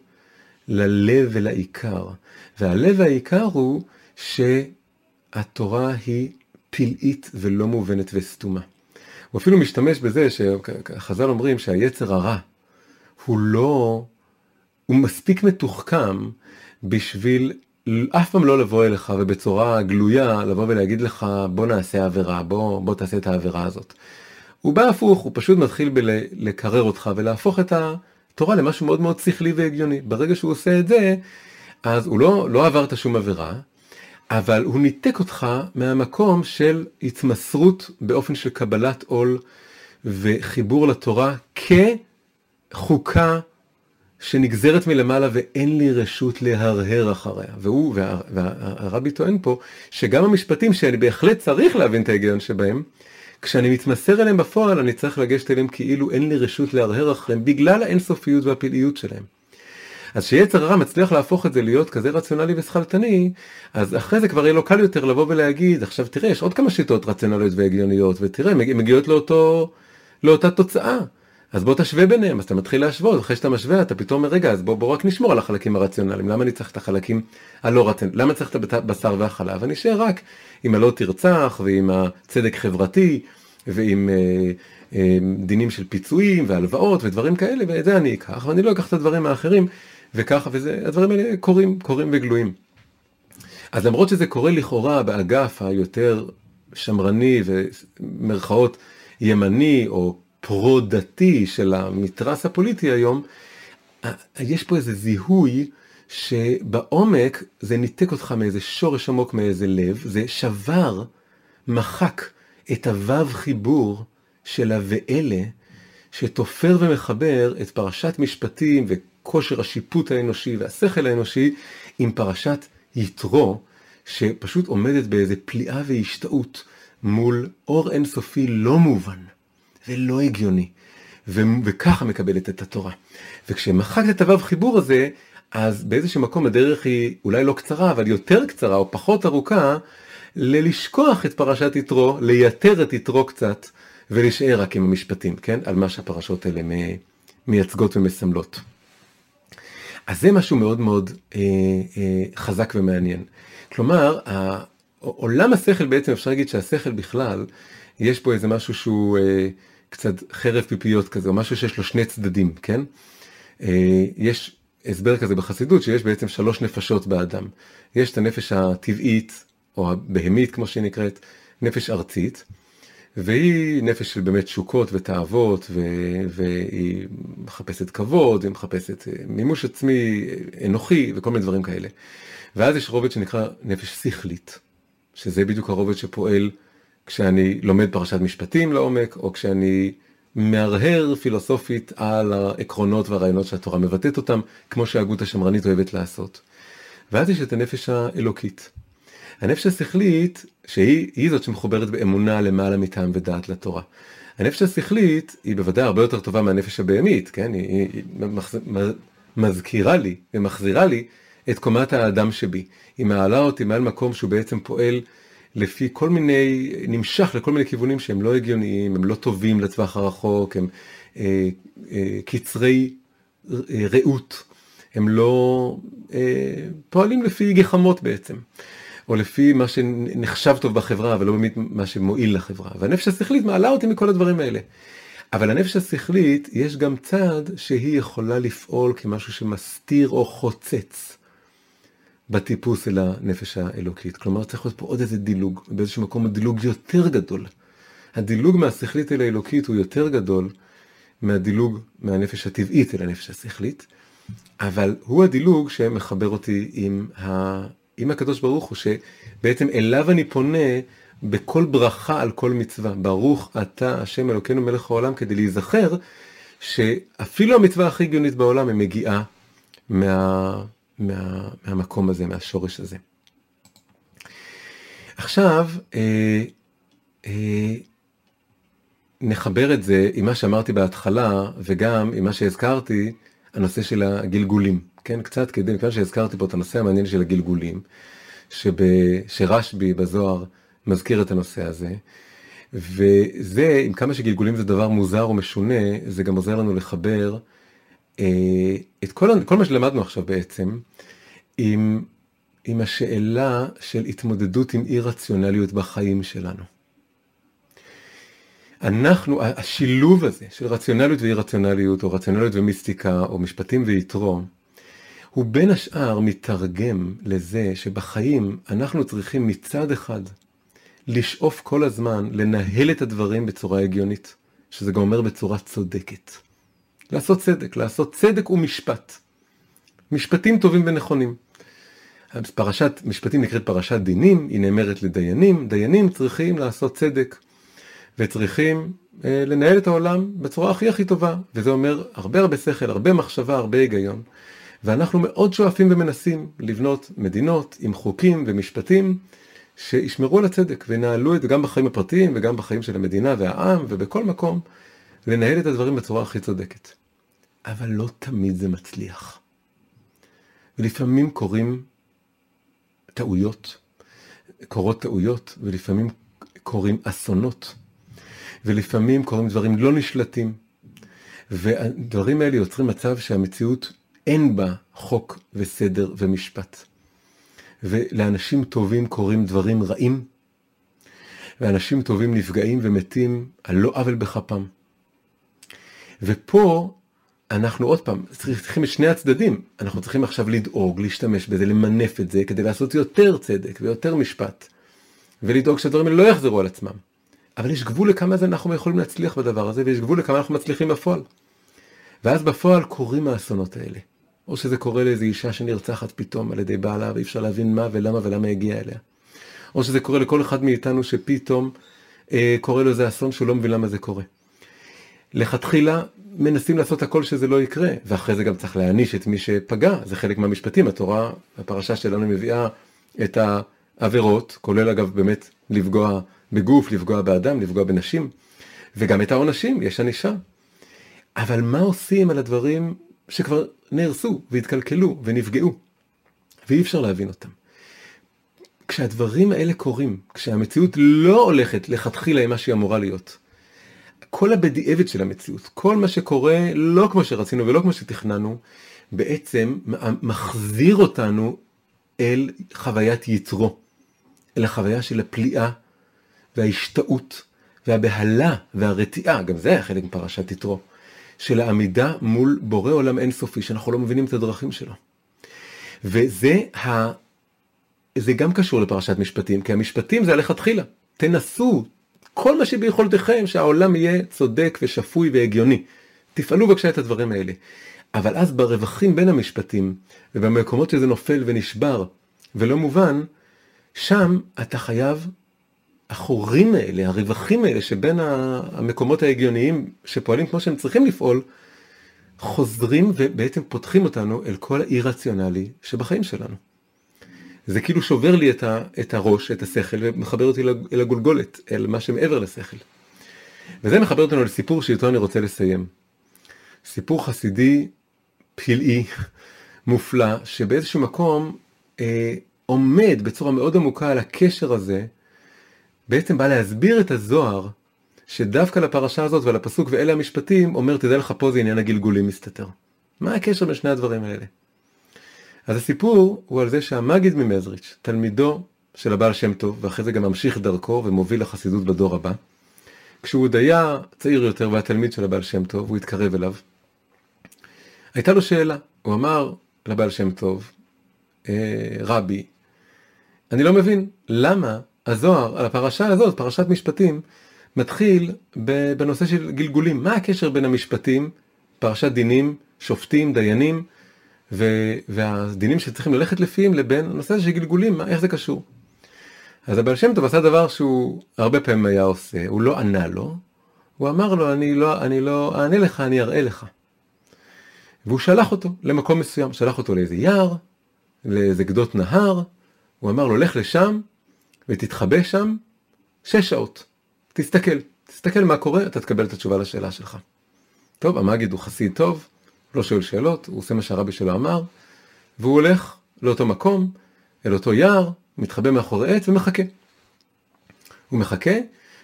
ללב ולעיקר. והלב והעיקר הוא שהתורה היא פלאית ולא מובנת וסתומה. הוא אפילו משתמש בזה שחז"ל אומרים שהיצר הרע הוא לא, הוא מספיק מתוחכם בשביל אף פעם לא לבוא אליך ובצורה גלויה לבוא ולהגיד לך בוא נעשה עבירה, בוא, בוא תעשה את העבירה הזאת. הוא בא הפוך, הוא פשוט מתחיל בלקרר אותך ולהפוך את התורה למשהו מאוד מאוד שכלי והגיוני. ברגע שהוא עושה את זה, אז הוא לא, לא עברת שום עבירה, אבל הוא ניתק אותך מהמקום של התמסרות באופן של קבלת עול וחיבור לתורה כחוקה שנגזרת מלמעלה ואין לי רשות להרהר אחריה. והוא, וה, והרבי טוען פה, שגם המשפטים שאני בהחלט צריך להבין את ההיגיון שבהם, כשאני מתמסר אליהם בפועל אני צריך לגשת אליהם כאילו אין לי רשות להרהר אחריהם בגלל האינסופיות והפלאיות שלהם. אז שיצר הרע מצליח להפוך את זה להיות כזה רציונלי ושכלתני, אז אחרי זה כבר יהיה לו קל יותר לבוא ולהגיד, עכשיו תראה, יש עוד כמה שיטות רציונליות והגיוניות, ותראה, מגיעות לאותו, לאותה תוצאה. אז בוא תשווה ביניהם, אז אתה מתחיל להשוות, אחרי שאתה משווה אתה פתאום אומר רגע אז בוא, בוא רק נשמור על החלקים הרציונליים, למה אני צריך את החלקים הלא רציונליים, למה צריך את הבשר והחלב, אני אשאר רק עם הלא תרצח ועם הצדק חברתי ועם אה, אה, דינים של פיצויים והלוואות ודברים כאלה ואת זה אני אקח ואני לא אקח את הדברים האחרים וככה וזה, הדברים האלה קורים, קורים וגלויים. אז למרות שזה קורה לכאורה באגף היותר שמרני ומרכאות ימני או פרו-דתי של המתרס הפוליטי היום, יש פה איזה זיהוי שבעומק זה ניתק אותך מאיזה שורש עמוק מאיזה לב, זה שבר, מחק את הוו חיבור של ה"ואלה", שתופר ומחבר את פרשת משפטים וכושר השיפוט האנושי והשכל האנושי עם פרשת יתרו, שפשוט עומדת באיזה פליאה והשתאות מול אור אינסופי לא מובן. זה לא הגיוני. ו- וככה מקבלת את התורה. וכשמחקת את הוו חיבור הזה, אז באיזשהו מקום הדרך היא אולי לא קצרה, אבל יותר קצרה או פחות ארוכה, ללשכוח את פרשת יתרו, לייתר את יתרו קצת, ולהישאר רק עם המשפטים, כן? על מה שהפרשות האלה מייצגות ומסמלות. אז זה משהו מאוד מאוד אה, אה, חזק ומעניין. כלומר, עולם השכל בעצם, אפשר להגיד שהשכל בכלל, יש פה איזה משהו שהוא... אה, קצת חרב פיפיות כזה, או משהו שיש לו שני צדדים, כן? אה, יש הסבר כזה בחסידות שיש בעצם שלוש נפשות באדם. יש את הנפש הטבעית, או הבהמית כמו שהיא נקראת, נפש ארצית, והיא נפש של באמת תשוקות ותאוות, ו- והיא מחפשת כבוד, היא מחפשת אה, מימוש עצמי אה, אנוכי וכל מיני דברים כאלה. ואז יש רובד שנקרא נפש שכלית, שזה בדיוק הרובד שפועל כשאני לומד פרשת משפטים לעומק, או כשאני מהרהר פילוסופית על העקרונות והרעיונות שהתורה מבטאת אותם, כמו שההגות השמרנית אוהבת לעשות. ואז יש את הנפש האלוקית. הנפש השכלית, שהיא זאת שמחוברת באמונה למעלה מטעם ודעת לתורה. הנפש השכלית היא בוודאי הרבה יותר טובה מהנפש הבהמית, כן? היא, היא, היא מחז... מזכירה לי ומחזירה לי את קומת האדם שבי. היא מעלה אותי מעל מקום שהוא בעצם פועל לפי כל מיני, נמשך לכל מיני כיוונים שהם לא הגיוניים, הם לא טובים לטווח הרחוק, הם אה, אה, קצרי אה, ראות, הם לא אה, פועלים לפי גחמות בעצם, או לפי מה שנחשב טוב בחברה, אבל לא באמת מה שמועיל לחברה. והנפש השכלית מעלה אותי מכל הדברים האלה. אבל הנפש השכלית, יש גם צד שהיא יכולה לפעול כמשהו שמסתיר או חוצץ. בטיפוס אל הנפש האלוקית. כלומר, צריך להיות פה עוד איזה דילוג, באיזשהו מקום הדילוג יותר גדול. הדילוג מהשכלית אל האלוקית הוא יותר גדול מהדילוג מהנפש הטבעית אל הנפש השכלית, אבל הוא הדילוג שמחבר אותי עם, ה... עם הקדוש ברוך הוא, שבעצם אליו אני פונה בכל ברכה על כל מצווה. ברוך אתה השם אלוקינו מלך העולם, כדי להיזכר שאפילו המצווה הכי הגיונית בעולם היא מגיעה מה... מה, מהמקום הזה, מהשורש הזה. עכשיו, אה, אה, נחבר את זה עם מה שאמרתי בהתחלה, וגם עם מה שהזכרתי, הנושא של הגלגולים. כן, קצת כדי, מכיוון שהזכרתי פה את הנושא המעניין של הגלגולים, שב, שרשב"י בזוהר מזכיר את הנושא הזה, וזה, עם כמה שגלגולים זה דבר מוזר או משונה, זה גם עוזר לנו לחבר אה, את כל, כל מה שלמדנו עכשיו בעצם, עם, עם השאלה של התמודדות עם אי רציונליות בחיים שלנו. אנחנו, השילוב הזה של רציונליות ואי רציונליות, או רציונליות ומיסטיקה, או משפטים ויתרו, הוא בין השאר מתרגם לזה שבחיים אנחנו צריכים מצד אחד לשאוף כל הזמן לנהל את הדברים בצורה הגיונית, שזה גם אומר בצורה צודקת. לעשות צדק, לעשות צדק ומשפט. משפטים טובים ונכונים. פרשת משפטים נקראת פרשת דינים, היא נאמרת לדיינים, דיינים צריכים לעשות צדק וצריכים אה, לנהל את העולם בצורה הכי הכי טובה, וזה אומר הרבה הרבה שכל, הרבה מחשבה, הרבה היגיון. ואנחנו מאוד שואפים ומנסים לבנות מדינות עם חוקים ומשפטים שישמרו על הצדק וינהלו את זה גם בחיים הפרטיים וגם בחיים של המדינה והעם ובכל מקום, לנהל את הדברים בצורה הכי צודקת. אבל לא תמיד זה מצליח. ולפעמים קורים טעויות, קורות טעויות, ולפעמים קורים אסונות, ולפעמים קורים דברים לא נשלטים, והדברים האלה יוצרים מצב שהמציאות אין בה חוק וסדר ומשפט. ולאנשים טובים קורים דברים רעים, ואנשים טובים נפגעים ומתים על לא עוול בכפם. ופה אנחנו עוד פעם צריכים את שני הצדדים, אנחנו צריכים עכשיו לדאוג, להשתמש בזה, למנף את זה, כדי לעשות יותר צדק ויותר משפט, ולדאוג שהדברים האלה לא יחזרו על עצמם. אבל יש גבול לכמה זה אנחנו יכולים להצליח בדבר הזה, ויש גבול לכמה אנחנו מצליחים בפועל. ואז בפועל קורים האסונות האלה. או שזה קורה לאיזו אישה שנרצחת פתאום על ידי בעלה ואי אפשר להבין מה ולמה ולמה הגיע אליה. או שזה קורה לכל אחד מאיתנו שפתאום אה, קורה לו איזה אסון שהוא לא מבין למה זה קורה. לכתחילה מנסים לעשות הכל שזה לא יקרה, ואחרי זה גם צריך להעניש את מי שפגע, זה חלק מהמשפטים, התורה, הפרשה שלנו מביאה את העבירות, כולל אגב באמת לפגוע בגוף, לפגוע באדם, לפגוע בנשים, וגם את העונשים, יש ענישה. אבל מה עושים על הדברים שכבר נהרסו והתקלקלו ונפגעו, ואי אפשר להבין אותם. כשהדברים האלה קורים, כשהמציאות לא הולכת לכתחילה עם מה שהיא אמורה להיות, כל הבדיעבד של המציאות, כל מה שקורה לא כמו שרצינו ולא כמו שתכננו, בעצם מחזיר אותנו אל חוויית יתרו, אל החוויה של הפליאה וההשתאות והבהלה והרתיעה, גם זה היה חלק מפרשת יתרו. של העמידה מול בורא עולם אינסופי, שאנחנו לא מבינים את הדרכים שלו. וזה ה... זה גם קשור לפרשת משפטים, כי המשפטים זה הלכתחילה. תנסו כל מה שביכולתכם שהעולם יהיה צודק ושפוי והגיוני. תפעלו בבקשה את הדברים האלה. אבל אז ברווחים בין המשפטים, ובמקומות שזה נופל ונשבר ולא מובן, שם אתה חייב החורים האלה, הרווחים האלה שבין המקומות ההגיוניים שפועלים כמו שהם צריכים לפעול, חוזרים ובעצם פותחים אותנו אל כל האי-רציונלי שבחיים שלנו. זה כאילו שובר לי את, ה, את הראש, את השכל, ומחבר אותי אל הגולגולת, אל מה שמעבר לשכל. וזה מחבר אותנו לסיפור שאיתו אני רוצה לסיים. סיפור חסידי פלאי, מופלא, שבאיזשהו מקום אה, עומד בצורה מאוד עמוקה על הקשר הזה בעצם בא להסביר את הזוהר, שדווקא לפרשה הזאת ולפסוק ואלה המשפטים, אומר תדע לך פה זה עניין הגלגולים מסתתר. מה הקשר בין שני הדברים האלה? אז הסיפור הוא על זה שהמגיד ממזריץ', תלמידו של הבעל שם טוב, ואחרי זה גם ממשיך דרכו ומוביל לחסידות בדור הבא, כשהוא עוד היה צעיר יותר והיה תלמיד של הבעל שם טוב, הוא התקרב אליו. הייתה לו שאלה, הוא אמר לבעל שם טוב, אה, רבי, אני לא מבין, למה הזוהר, על הפרשה הזאת, פרשת משפטים, מתחיל בנושא של גלגולים. מה הקשר בין המשפטים, פרשת דינים, שופטים, דיינים, והדינים שצריכים ללכת לפיהם, לבין הנושא של גלגולים, מה, איך זה קשור? אז הבעל שם טוב עשה דבר שהוא הרבה פעמים היה עושה, הוא לא ענה לו, הוא אמר לו, אני לא, אני לא אענה לך, אני אראה לך. והוא שלח אותו למקום מסוים, שלח אותו לאיזה יער, לאיזה גדות נהר, הוא אמר לו, לך לשם, ותתחבא שם שש שעות. תסתכל, תסתכל מה קורה, אתה תקבל את התשובה לשאלה שלך. טוב, המגיד הוא חסיד טוב, לא שואל שאלות, הוא עושה מה שהרבי שלו אמר, והוא הולך לאותו מקום, אל אותו יער, מתחבא מאחורי עץ ומחכה. הוא מחכה,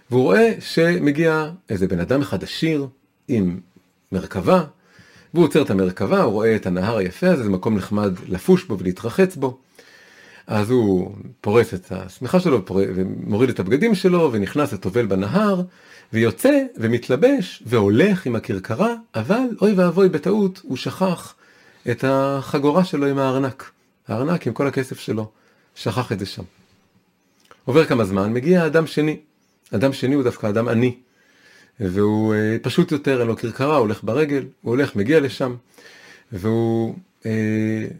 והוא רואה שמגיע איזה בן אדם אחד עשיר עם מרכבה, והוא עוצר את המרכבה, הוא רואה את הנהר היפה הזה, זה מקום נחמד לפוש בו ולהתרחץ בו. אז הוא פורס את השמיכה שלו ומוריד את הבגדים שלו ונכנס וטובל בנהר ויוצא ומתלבש והולך עם הכרכרה, אבל אוי ואבוי בטעות הוא שכח את החגורה שלו עם הארנק. הארנק עם כל הכסף שלו, שכח את זה שם. עובר כמה זמן, מגיע אדם שני. אדם שני הוא דווקא אדם עני. והוא אה, פשוט יותר, אין לו כרכרה, הוא הולך ברגל, הוא הולך, מגיע לשם. והוא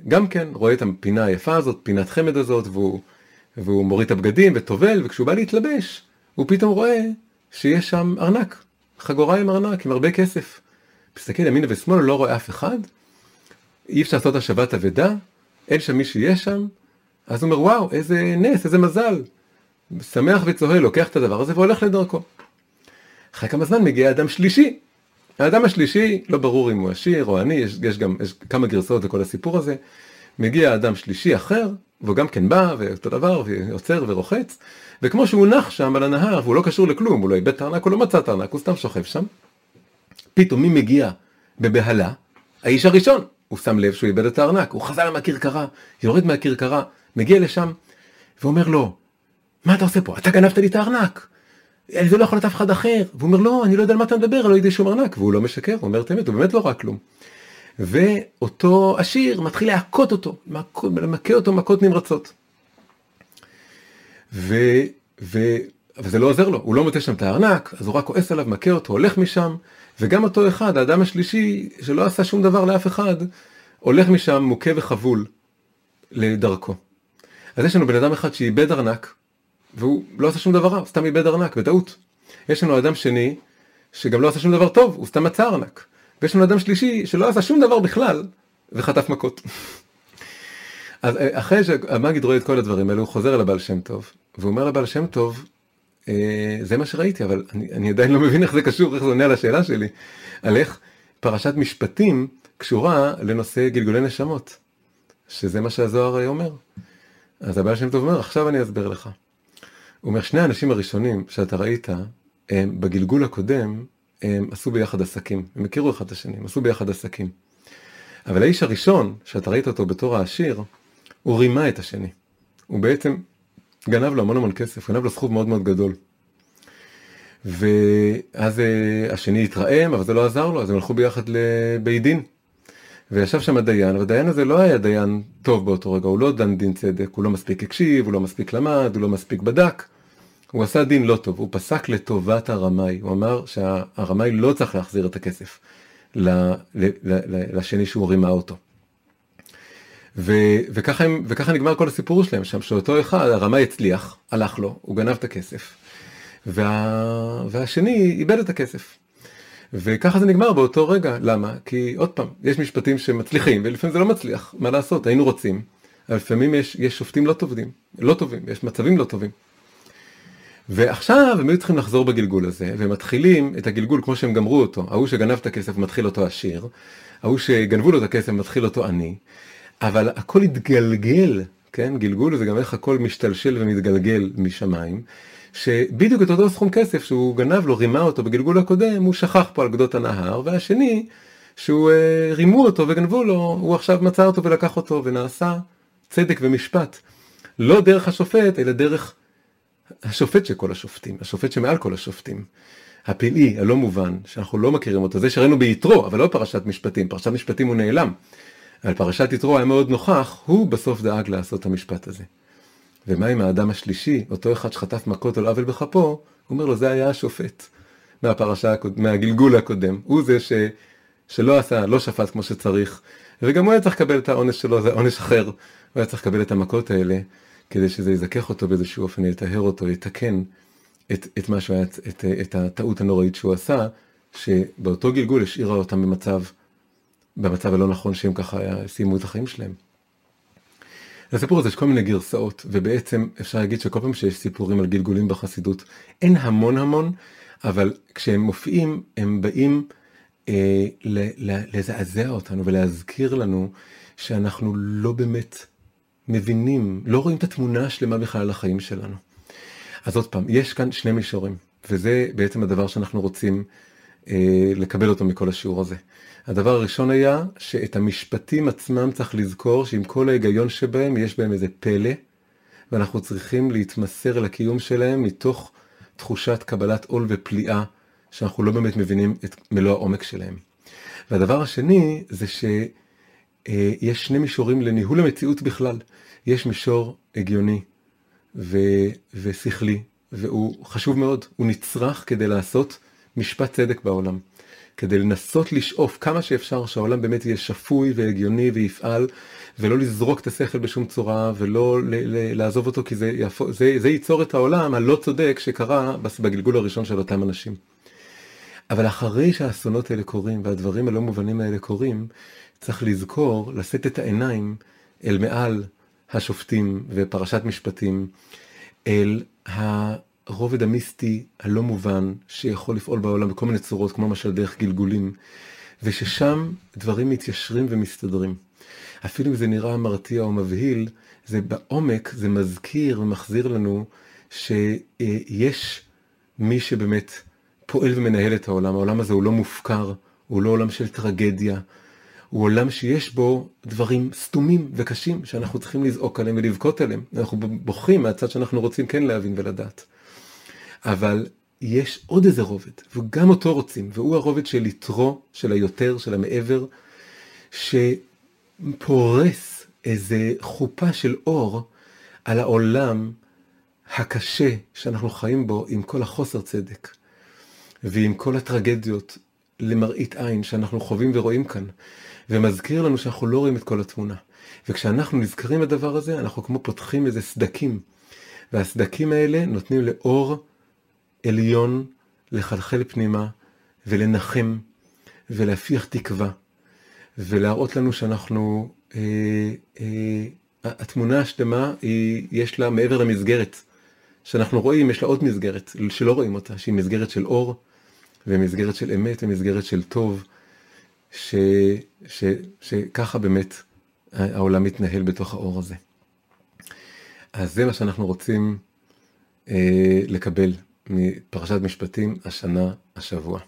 גם כן רואה את הפינה היפה הזאת, פינת חמד הזאת, והוא, והוא מוריד את הבגדים וטובל, וכשהוא בא להתלבש, הוא פתאום רואה שיש שם ארנק, חגורה עם ארנק, עם הרבה כסף. מסתכל ימינה ושמאלה, לא רואה אף אחד, אי אפשר לעשות השבת אבדה, אין שם מי שיש שם, אז הוא אומר, וואו, איזה נס, איזה מזל. שמח וצוהל, לוקח את הדבר הזה והולך לדרכו. אחרי כמה זמן מגיע אדם שלישי. האדם השלישי, לא ברור אם הוא עשיר או עני, יש, יש גם יש כמה גרסאות לכל הסיפור הזה. מגיע אדם שלישי אחר, והוא גם כן בא, ואותו דבר, ועוצר ורוחץ, וכמו שהוא נח שם על הנהר, והוא לא קשור לכלום, הוא לא איבד את הארנק, הוא לא מצא את הארנק, הוא סתם שוכב שם. פתאום מי מגיע בבהלה? האיש הראשון. הוא שם לב שהוא איבד את הארנק, הוא חזר מהכרכרה, יורד מהכרכרה, מגיע לשם, ואומר לו, מה אתה עושה פה? אתה גנבת לי את הארנק. זה לא יכול להיות אף אחד אחר. והוא אומר, לא, אני לא יודע על מה אתה מדבר, לא יודע שום ארנק. והוא לא משקר, הוא אומר את האמת, הוא באמת לא ראה כלום. ואותו עשיר מתחיל להכות אותו, למכה אותו מכות נמרצות. ו... ו... אבל זה לא עוזר לו, הוא לא מוצא שם את הארנק, אז הוא רק כועס עליו, מכה אותו, הולך משם, וגם אותו אחד, האדם השלישי, שלא עשה שום דבר לאף אחד, הולך משם מוכה וחבול לדרכו. אז יש לנו בן אדם אחד שאיבד ארנק, והוא לא עשה שום דבר רע, סתם איבד ארנק, בטעות. יש לנו אדם שני, שגם לא עשה שום דבר טוב, הוא סתם מצא ארנק. ויש לנו אדם שלישי, שלא עשה שום דבר בכלל, וחטף מכות. אז אה, אחרי שהמגיד רואה את כל הדברים האלו, הוא חוזר אל הבעל שם טוב, והוא אומר לבעל שם טוב, אה, זה מה שראיתי, אבל אני, אני עדיין לא מבין איך זה קשור, איך זה עונה על השאלה שלי, על איך פרשת משפטים קשורה לנושא גלגולי נשמות, שזה מה שהזוהר אומר. אז הבעל שם טוב אומר, עכשיו אני אסביר לך. אומר, שני האנשים הראשונים שאתה ראית, הם בגלגול הקודם, הם עשו ביחד עסקים, הם הכירו אחד את השני, הם עשו ביחד עסקים. אבל האיש הראשון, שאתה ראית אותו בתור העשיר, הוא רימה את השני. הוא בעצם גנב לו המון המון כסף, גנב לו סכום מאוד מאוד גדול. ואז uh, השני התרעם, אבל זה לא עזר לו, אז הם הלכו ביחד לבית דין. וישב שם הדיין, והדיין הזה לא היה דיין טוב באותו רגע, הוא לא דן דין צדק, הוא לא מספיק הקשיב, הוא לא מספיק למד, הוא לא מספיק בדק. הוא עשה דין לא טוב, הוא פסק לטובת הרמאי, הוא אמר שהרמאי לא צריך להחזיר את הכסף לשני שהוא רימה אותו. ו, וככה, הם, וככה נגמר כל הסיפור שלהם שם, שאותו אחד, הרמאי הצליח, הלך לו, הוא גנב את הכסף, וה, והשני איבד את הכסף. וככה זה נגמר באותו רגע, למה? כי עוד פעם, יש משפטים שמצליחים ולפעמים זה לא מצליח, מה לעשות, היינו רוצים, אבל לפעמים יש, יש שופטים לא טובים, לא טובים, יש מצבים לא טובים. ועכשיו הם היו צריכים לחזור בגלגול הזה, והם מתחילים את הגלגול כמו שהם גמרו אותו, ההוא שגנב את הכסף מתחיל אותו עשיר, ההוא שגנבו לו את הכסף מתחיל אותו עני, אבל הכל התגלגל, כן, גלגול זה גם איך הכל משתלשל ומתגלגל משמיים, שבדיוק את אותו סכום כסף שהוא גנב לו, רימה אותו בגלגול הקודם, הוא שכח פה על גדות הנהר, והשני, שהוא אה, רימו אותו וגנבו לו, הוא עכשיו מצא אותו ולקח אותו ונעשה צדק ומשפט. לא דרך השופט, אלא דרך השופט של כל השופטים, השופט שמעל כל השופטים. הפלאי, הלא מובן, שאנחנו לא מכירים אותו, זה שראינו ביתרו, אבל לא פרשת משפטים, פרשת משפטים הוא נעלם. אבל פרשת יתרו היה מאוד נוכח, הוא בסוף דאג לעשות את המשפט הזה. ומה עם האדם השלישי, אותו אחד שחטף מכות על עוול בכפו, הוא אומר לו, זה היה השופט מהפרשה, מהגלגול הקודם. הוא זה ש, שלא עשה, לא שפט כמו שצריך, וגם הוא היה צריך לקבל את העונש שלו, זה עונש אחר. הוא היה צריך לקבל את המכות האלה, כדי שזה יזכך אותו באיזשהו אופן, יטהר אותו, יתקן את, את, מה שהוא היה, את, את הטעות הנוראית שהוא עשה, שבאותו גלגול השאירה אותם במצב, במצב הלא נכון שהם ככה סיימו את החיים שלהם. לסיפור הזה יש כל מיני גרסאות, ובעצם אפשר להגיד שכל פעם שיש סיפורים על גלגולים בחסידות, אין המון המון, אבל כשהם מופיעים, הם באים אה, לזעזע אותנו ולהזכיר לנו שאנחנו לא באמת מבינים, לא רואים את התמונה השלמה בכלל על החיים שלנו. אז עוד פעם, יש כאן שני מישורים, וזה בעצם הדבר שאנחנו רוצים אה, לקבל אותו מכל השיעור הזה. הדבר הראשון היה שאת המשפטים עצמם צריך לזכור שעם כל ההיגיון שבהם יש בהם איזה פלא, ואנחנו צריכים להתמסר אל הקיום שלהם מתוך תחושת קבלת עול ופליאה, שאנחנו לא באמת מבינים את מלוא העומק שלהם. והדבר השני זה אה, יש שני מישורים לניהול המציאות בכלל. יש מישור הגיוני ו, ושכלי, והוא חשוב מאוד, הוא נצרך כדי לעשות משפט צדק בעולם. כדי לנסות לשאוף כמה שאפשר שהעולם באמת יהיה שפוי והגיוני ויפעל, ולא לזרוק את השכל בשום צורה, ולא ל- ל- לעזוב אותו, כי זה, יפו, זה, זה ייצור את העולם הלא צודק שקרה בגלגול הראשון של אותם אנשים. אבל אחרי שהאסונות האלה קורים, והדברים הלא מובנים האלה קורים, צריך לזכור, לשאת את העיניים אל מעל השופטים ופרשת משפטים, אל הרובד המיסטי הלא מובן שיכול לפעול בעולם בכל מיני צורות, כמו למשל דרך גלגולים, וששם דברים מתיישרים ומסתדרים. אפילו אם זה נראה מרתיע או מבהיל, זה בעומק, זה מזכיר ומחזיר לנו שיש מי שבאמת פועל ומנהל את העולם. העולם הזה הוא לא מופקר, הוא לא עולם של טרגדיה, הוא עולם שיש בו דברים סתומים וקשים שאנחנו צריכים לזעוק עליהם ולבכות עליהם. אנחנו בוכים מהצד שאנחנו רוצים כן להבין ולדעת. אבל יש עוד איזה רובד, וגם אותו רוצים, והוא הרובד של יתרו, של היותר, של המעבר, שפורס איזה חופה של אור על העולם הקשה שאנחנו חיים בו עם כל החוסר צדק, ועם כל הטרגדיות למראית עין שאנחנו חווים ורואים כאן. ומזכיר לנו שאנחנו לא רואים את כל התמונה. וכשאנחנו נזכרים בדבר הזה, אנחנו כמו פותחים איזה סדקים. והסדקים האלה נותנים לאור עליון לחלחל פנימה ולנחם ולהפיח תקווה ולהראות לנו שאנחנו, אה, אה, התמונה השלמה היא, יש לה מעבר למסגרת שאנחנו רואים, יש לה עוד מסגרת שלא רואים אותה, שהיא מסגרת של אור ומסגרת של אמת ומסגרת של טוב. ש, ש, שככה באמת העולם מתנהל בתוך האור הזה. אז זה מה שאנחנו רוצים אה, לקבל מפרשת משפטים השנה, השבוע.